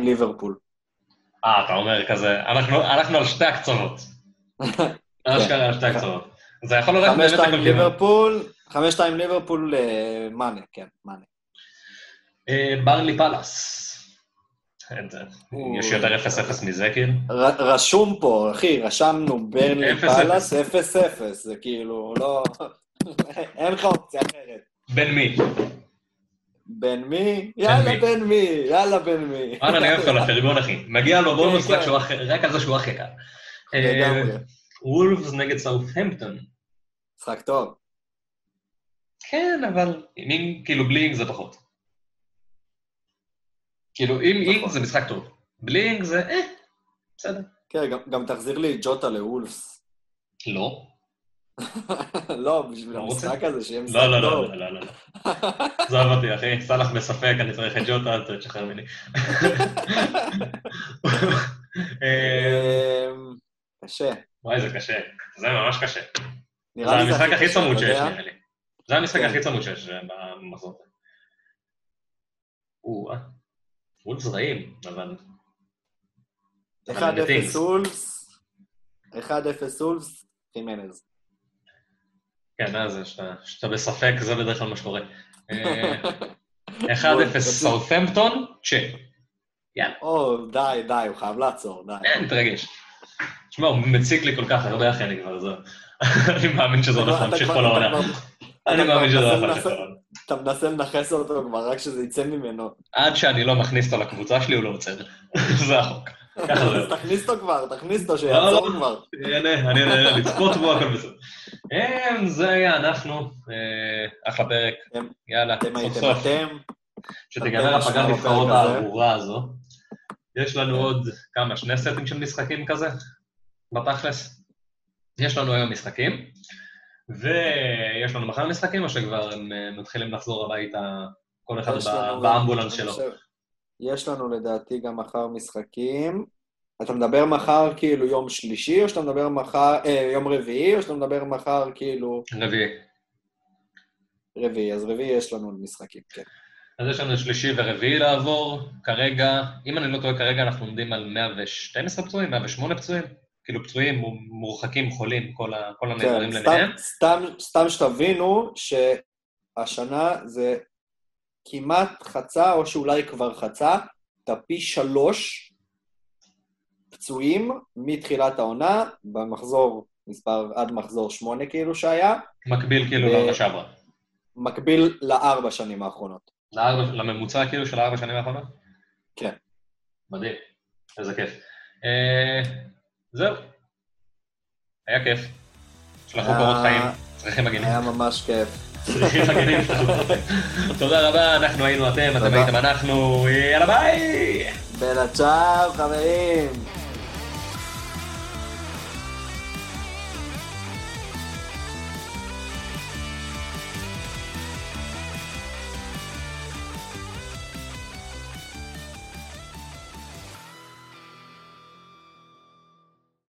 ליברפול. אה, אתה אומר כזה, אנחנו אנחנו על שתי הקצוות. אשכרה על שתי הקצוות. זה יכול ללכת באמת 5-2 לכל כיוון. ליברפול, 5-2 ליברפול, אה, מאנה, כן, מאנה. אה, ברלי פאלאס. הוא- יש יותר 0-0 מזה, כאילו? רשום פה, אחי, רשמנו ברנלי 0-0. פאלאס 0-0, זה כאילו, לא... אין לך אופציה אחרת. בין מי? בן מי? יאללה? בן מי, יאללה בן מי. וואלה, אני אוהב אותו לפרגון, אחי. מגיע לו בונוס כן, רק כן. רק על זה שהוא אח יקר. אה. וולפס נגד סאות'המפטון. משחק טוב. כן, אבל עם כאילו בלי אינג זה פחות. כאילו, עם אינג. זה משחק טוב. בלי אינג זה, אה, בסדר. כן, גם- תחזיר לי ג'וטה לוולפס. לא. לא, בשביל לא? המשחק הזה, שיהיה משחק לא, לא, טוב. לא, לא, לא, לא. עזוב אותי, אחי, סאלח בספק, אני צריך את ג'וטה, תשחרר ממני. אמ, קשה. וואי, זה קשה. זה ממש קשה. זה המשחק הכי צמוד שיש? נראה לי. זה המשחק כן. הכי צמוד שיש אה, במחזור. או, אה. וולפס רעים, אבל... אבל 1-0 הם בטינגס. אולפס, 1-0 אולפס, חימנז. כן, אז זה שאתה- שאתה בספק, זה בדרך כלל מה שקורה. אה, 1-0 בוא, סאות'מפטון, צ'ק. יאללה. או, די, די, הוא חייב לעצור, די. אין, מתרגש. תשמע, הוא מציק לי כל כך הרבה, אחי, אני כבר, זהו. אני מאמין שזה הולך להמשיך כל העונה. אני מאמין שזה הולך להמשיך כל העונה. אתה מנסה לנכס אותו כבר, רק שזה יצא ממנו. עד שאני לא מכניס אותו לקבוצה שלי, הוא לא עוצר. זה החוק. אז הולך. תכניס אותו כבר, תכניס אותו, לא, שיעצור לא. כבר. נהנה, אני נהנה, לצפות בו, הכל בסדר. זה היה אנחנו, אה, אחלה פרק, יאללה, סוף סוף. שתיגמר הפגרת נבחרות. הארורה הזו. יש לנו עוד כמה, שני סטים של משחקים כזה, בתכלס. יש לנו היום משחקים, ויש לנו מחר משחקים, או שכבר הם אה, מתחילים לחזור הביתה, כל אחד באמבולנס שלו. יש לנו לדעתי גם מחר משחקים. אתה מדבר מחר כאילו יום שלישי, או שאתה מדבר מחר, אה, יום רביעי, או שאתה מדבר מחר כאילו רביעי. רביעי, אז רביעי יש לנו משחקים, כן. אז יש לנו שלישי ורביעי לעבור. כרגע, אם אני לא טועה, כרגע אנחנו עומדים על 112 פצועים, 108 פצועים. כאילו פצועים, מורחקים, חולים, כל, ה, כל הנעדרים כן, למיניהם. סתם, סתם, סתם שתבינו שהשנה זה כמעט חצה, או שאולי כבר חצה, את הפי שלוש פצועים מתחילת העונה, במחזור מספר, עד מחזור שמונה כאילו שהיה, מקביל כאילו ו- לעונה שעברה. מקביל לארבע שנים האחרונות. לארבע- לממוצע כאילו של הארבע שנים האחרונות? כן. מדהים, איזה כיף. אה, זהו. היה כיף. שלחו קורות חיים, צריכים מגנים. היה ממש כיף. צריכים מגנים. תודה רבה, אנחנו היינו אתם, אתם. הייתם אנחנו, יאללה ביי! בלה צ'או, חברים!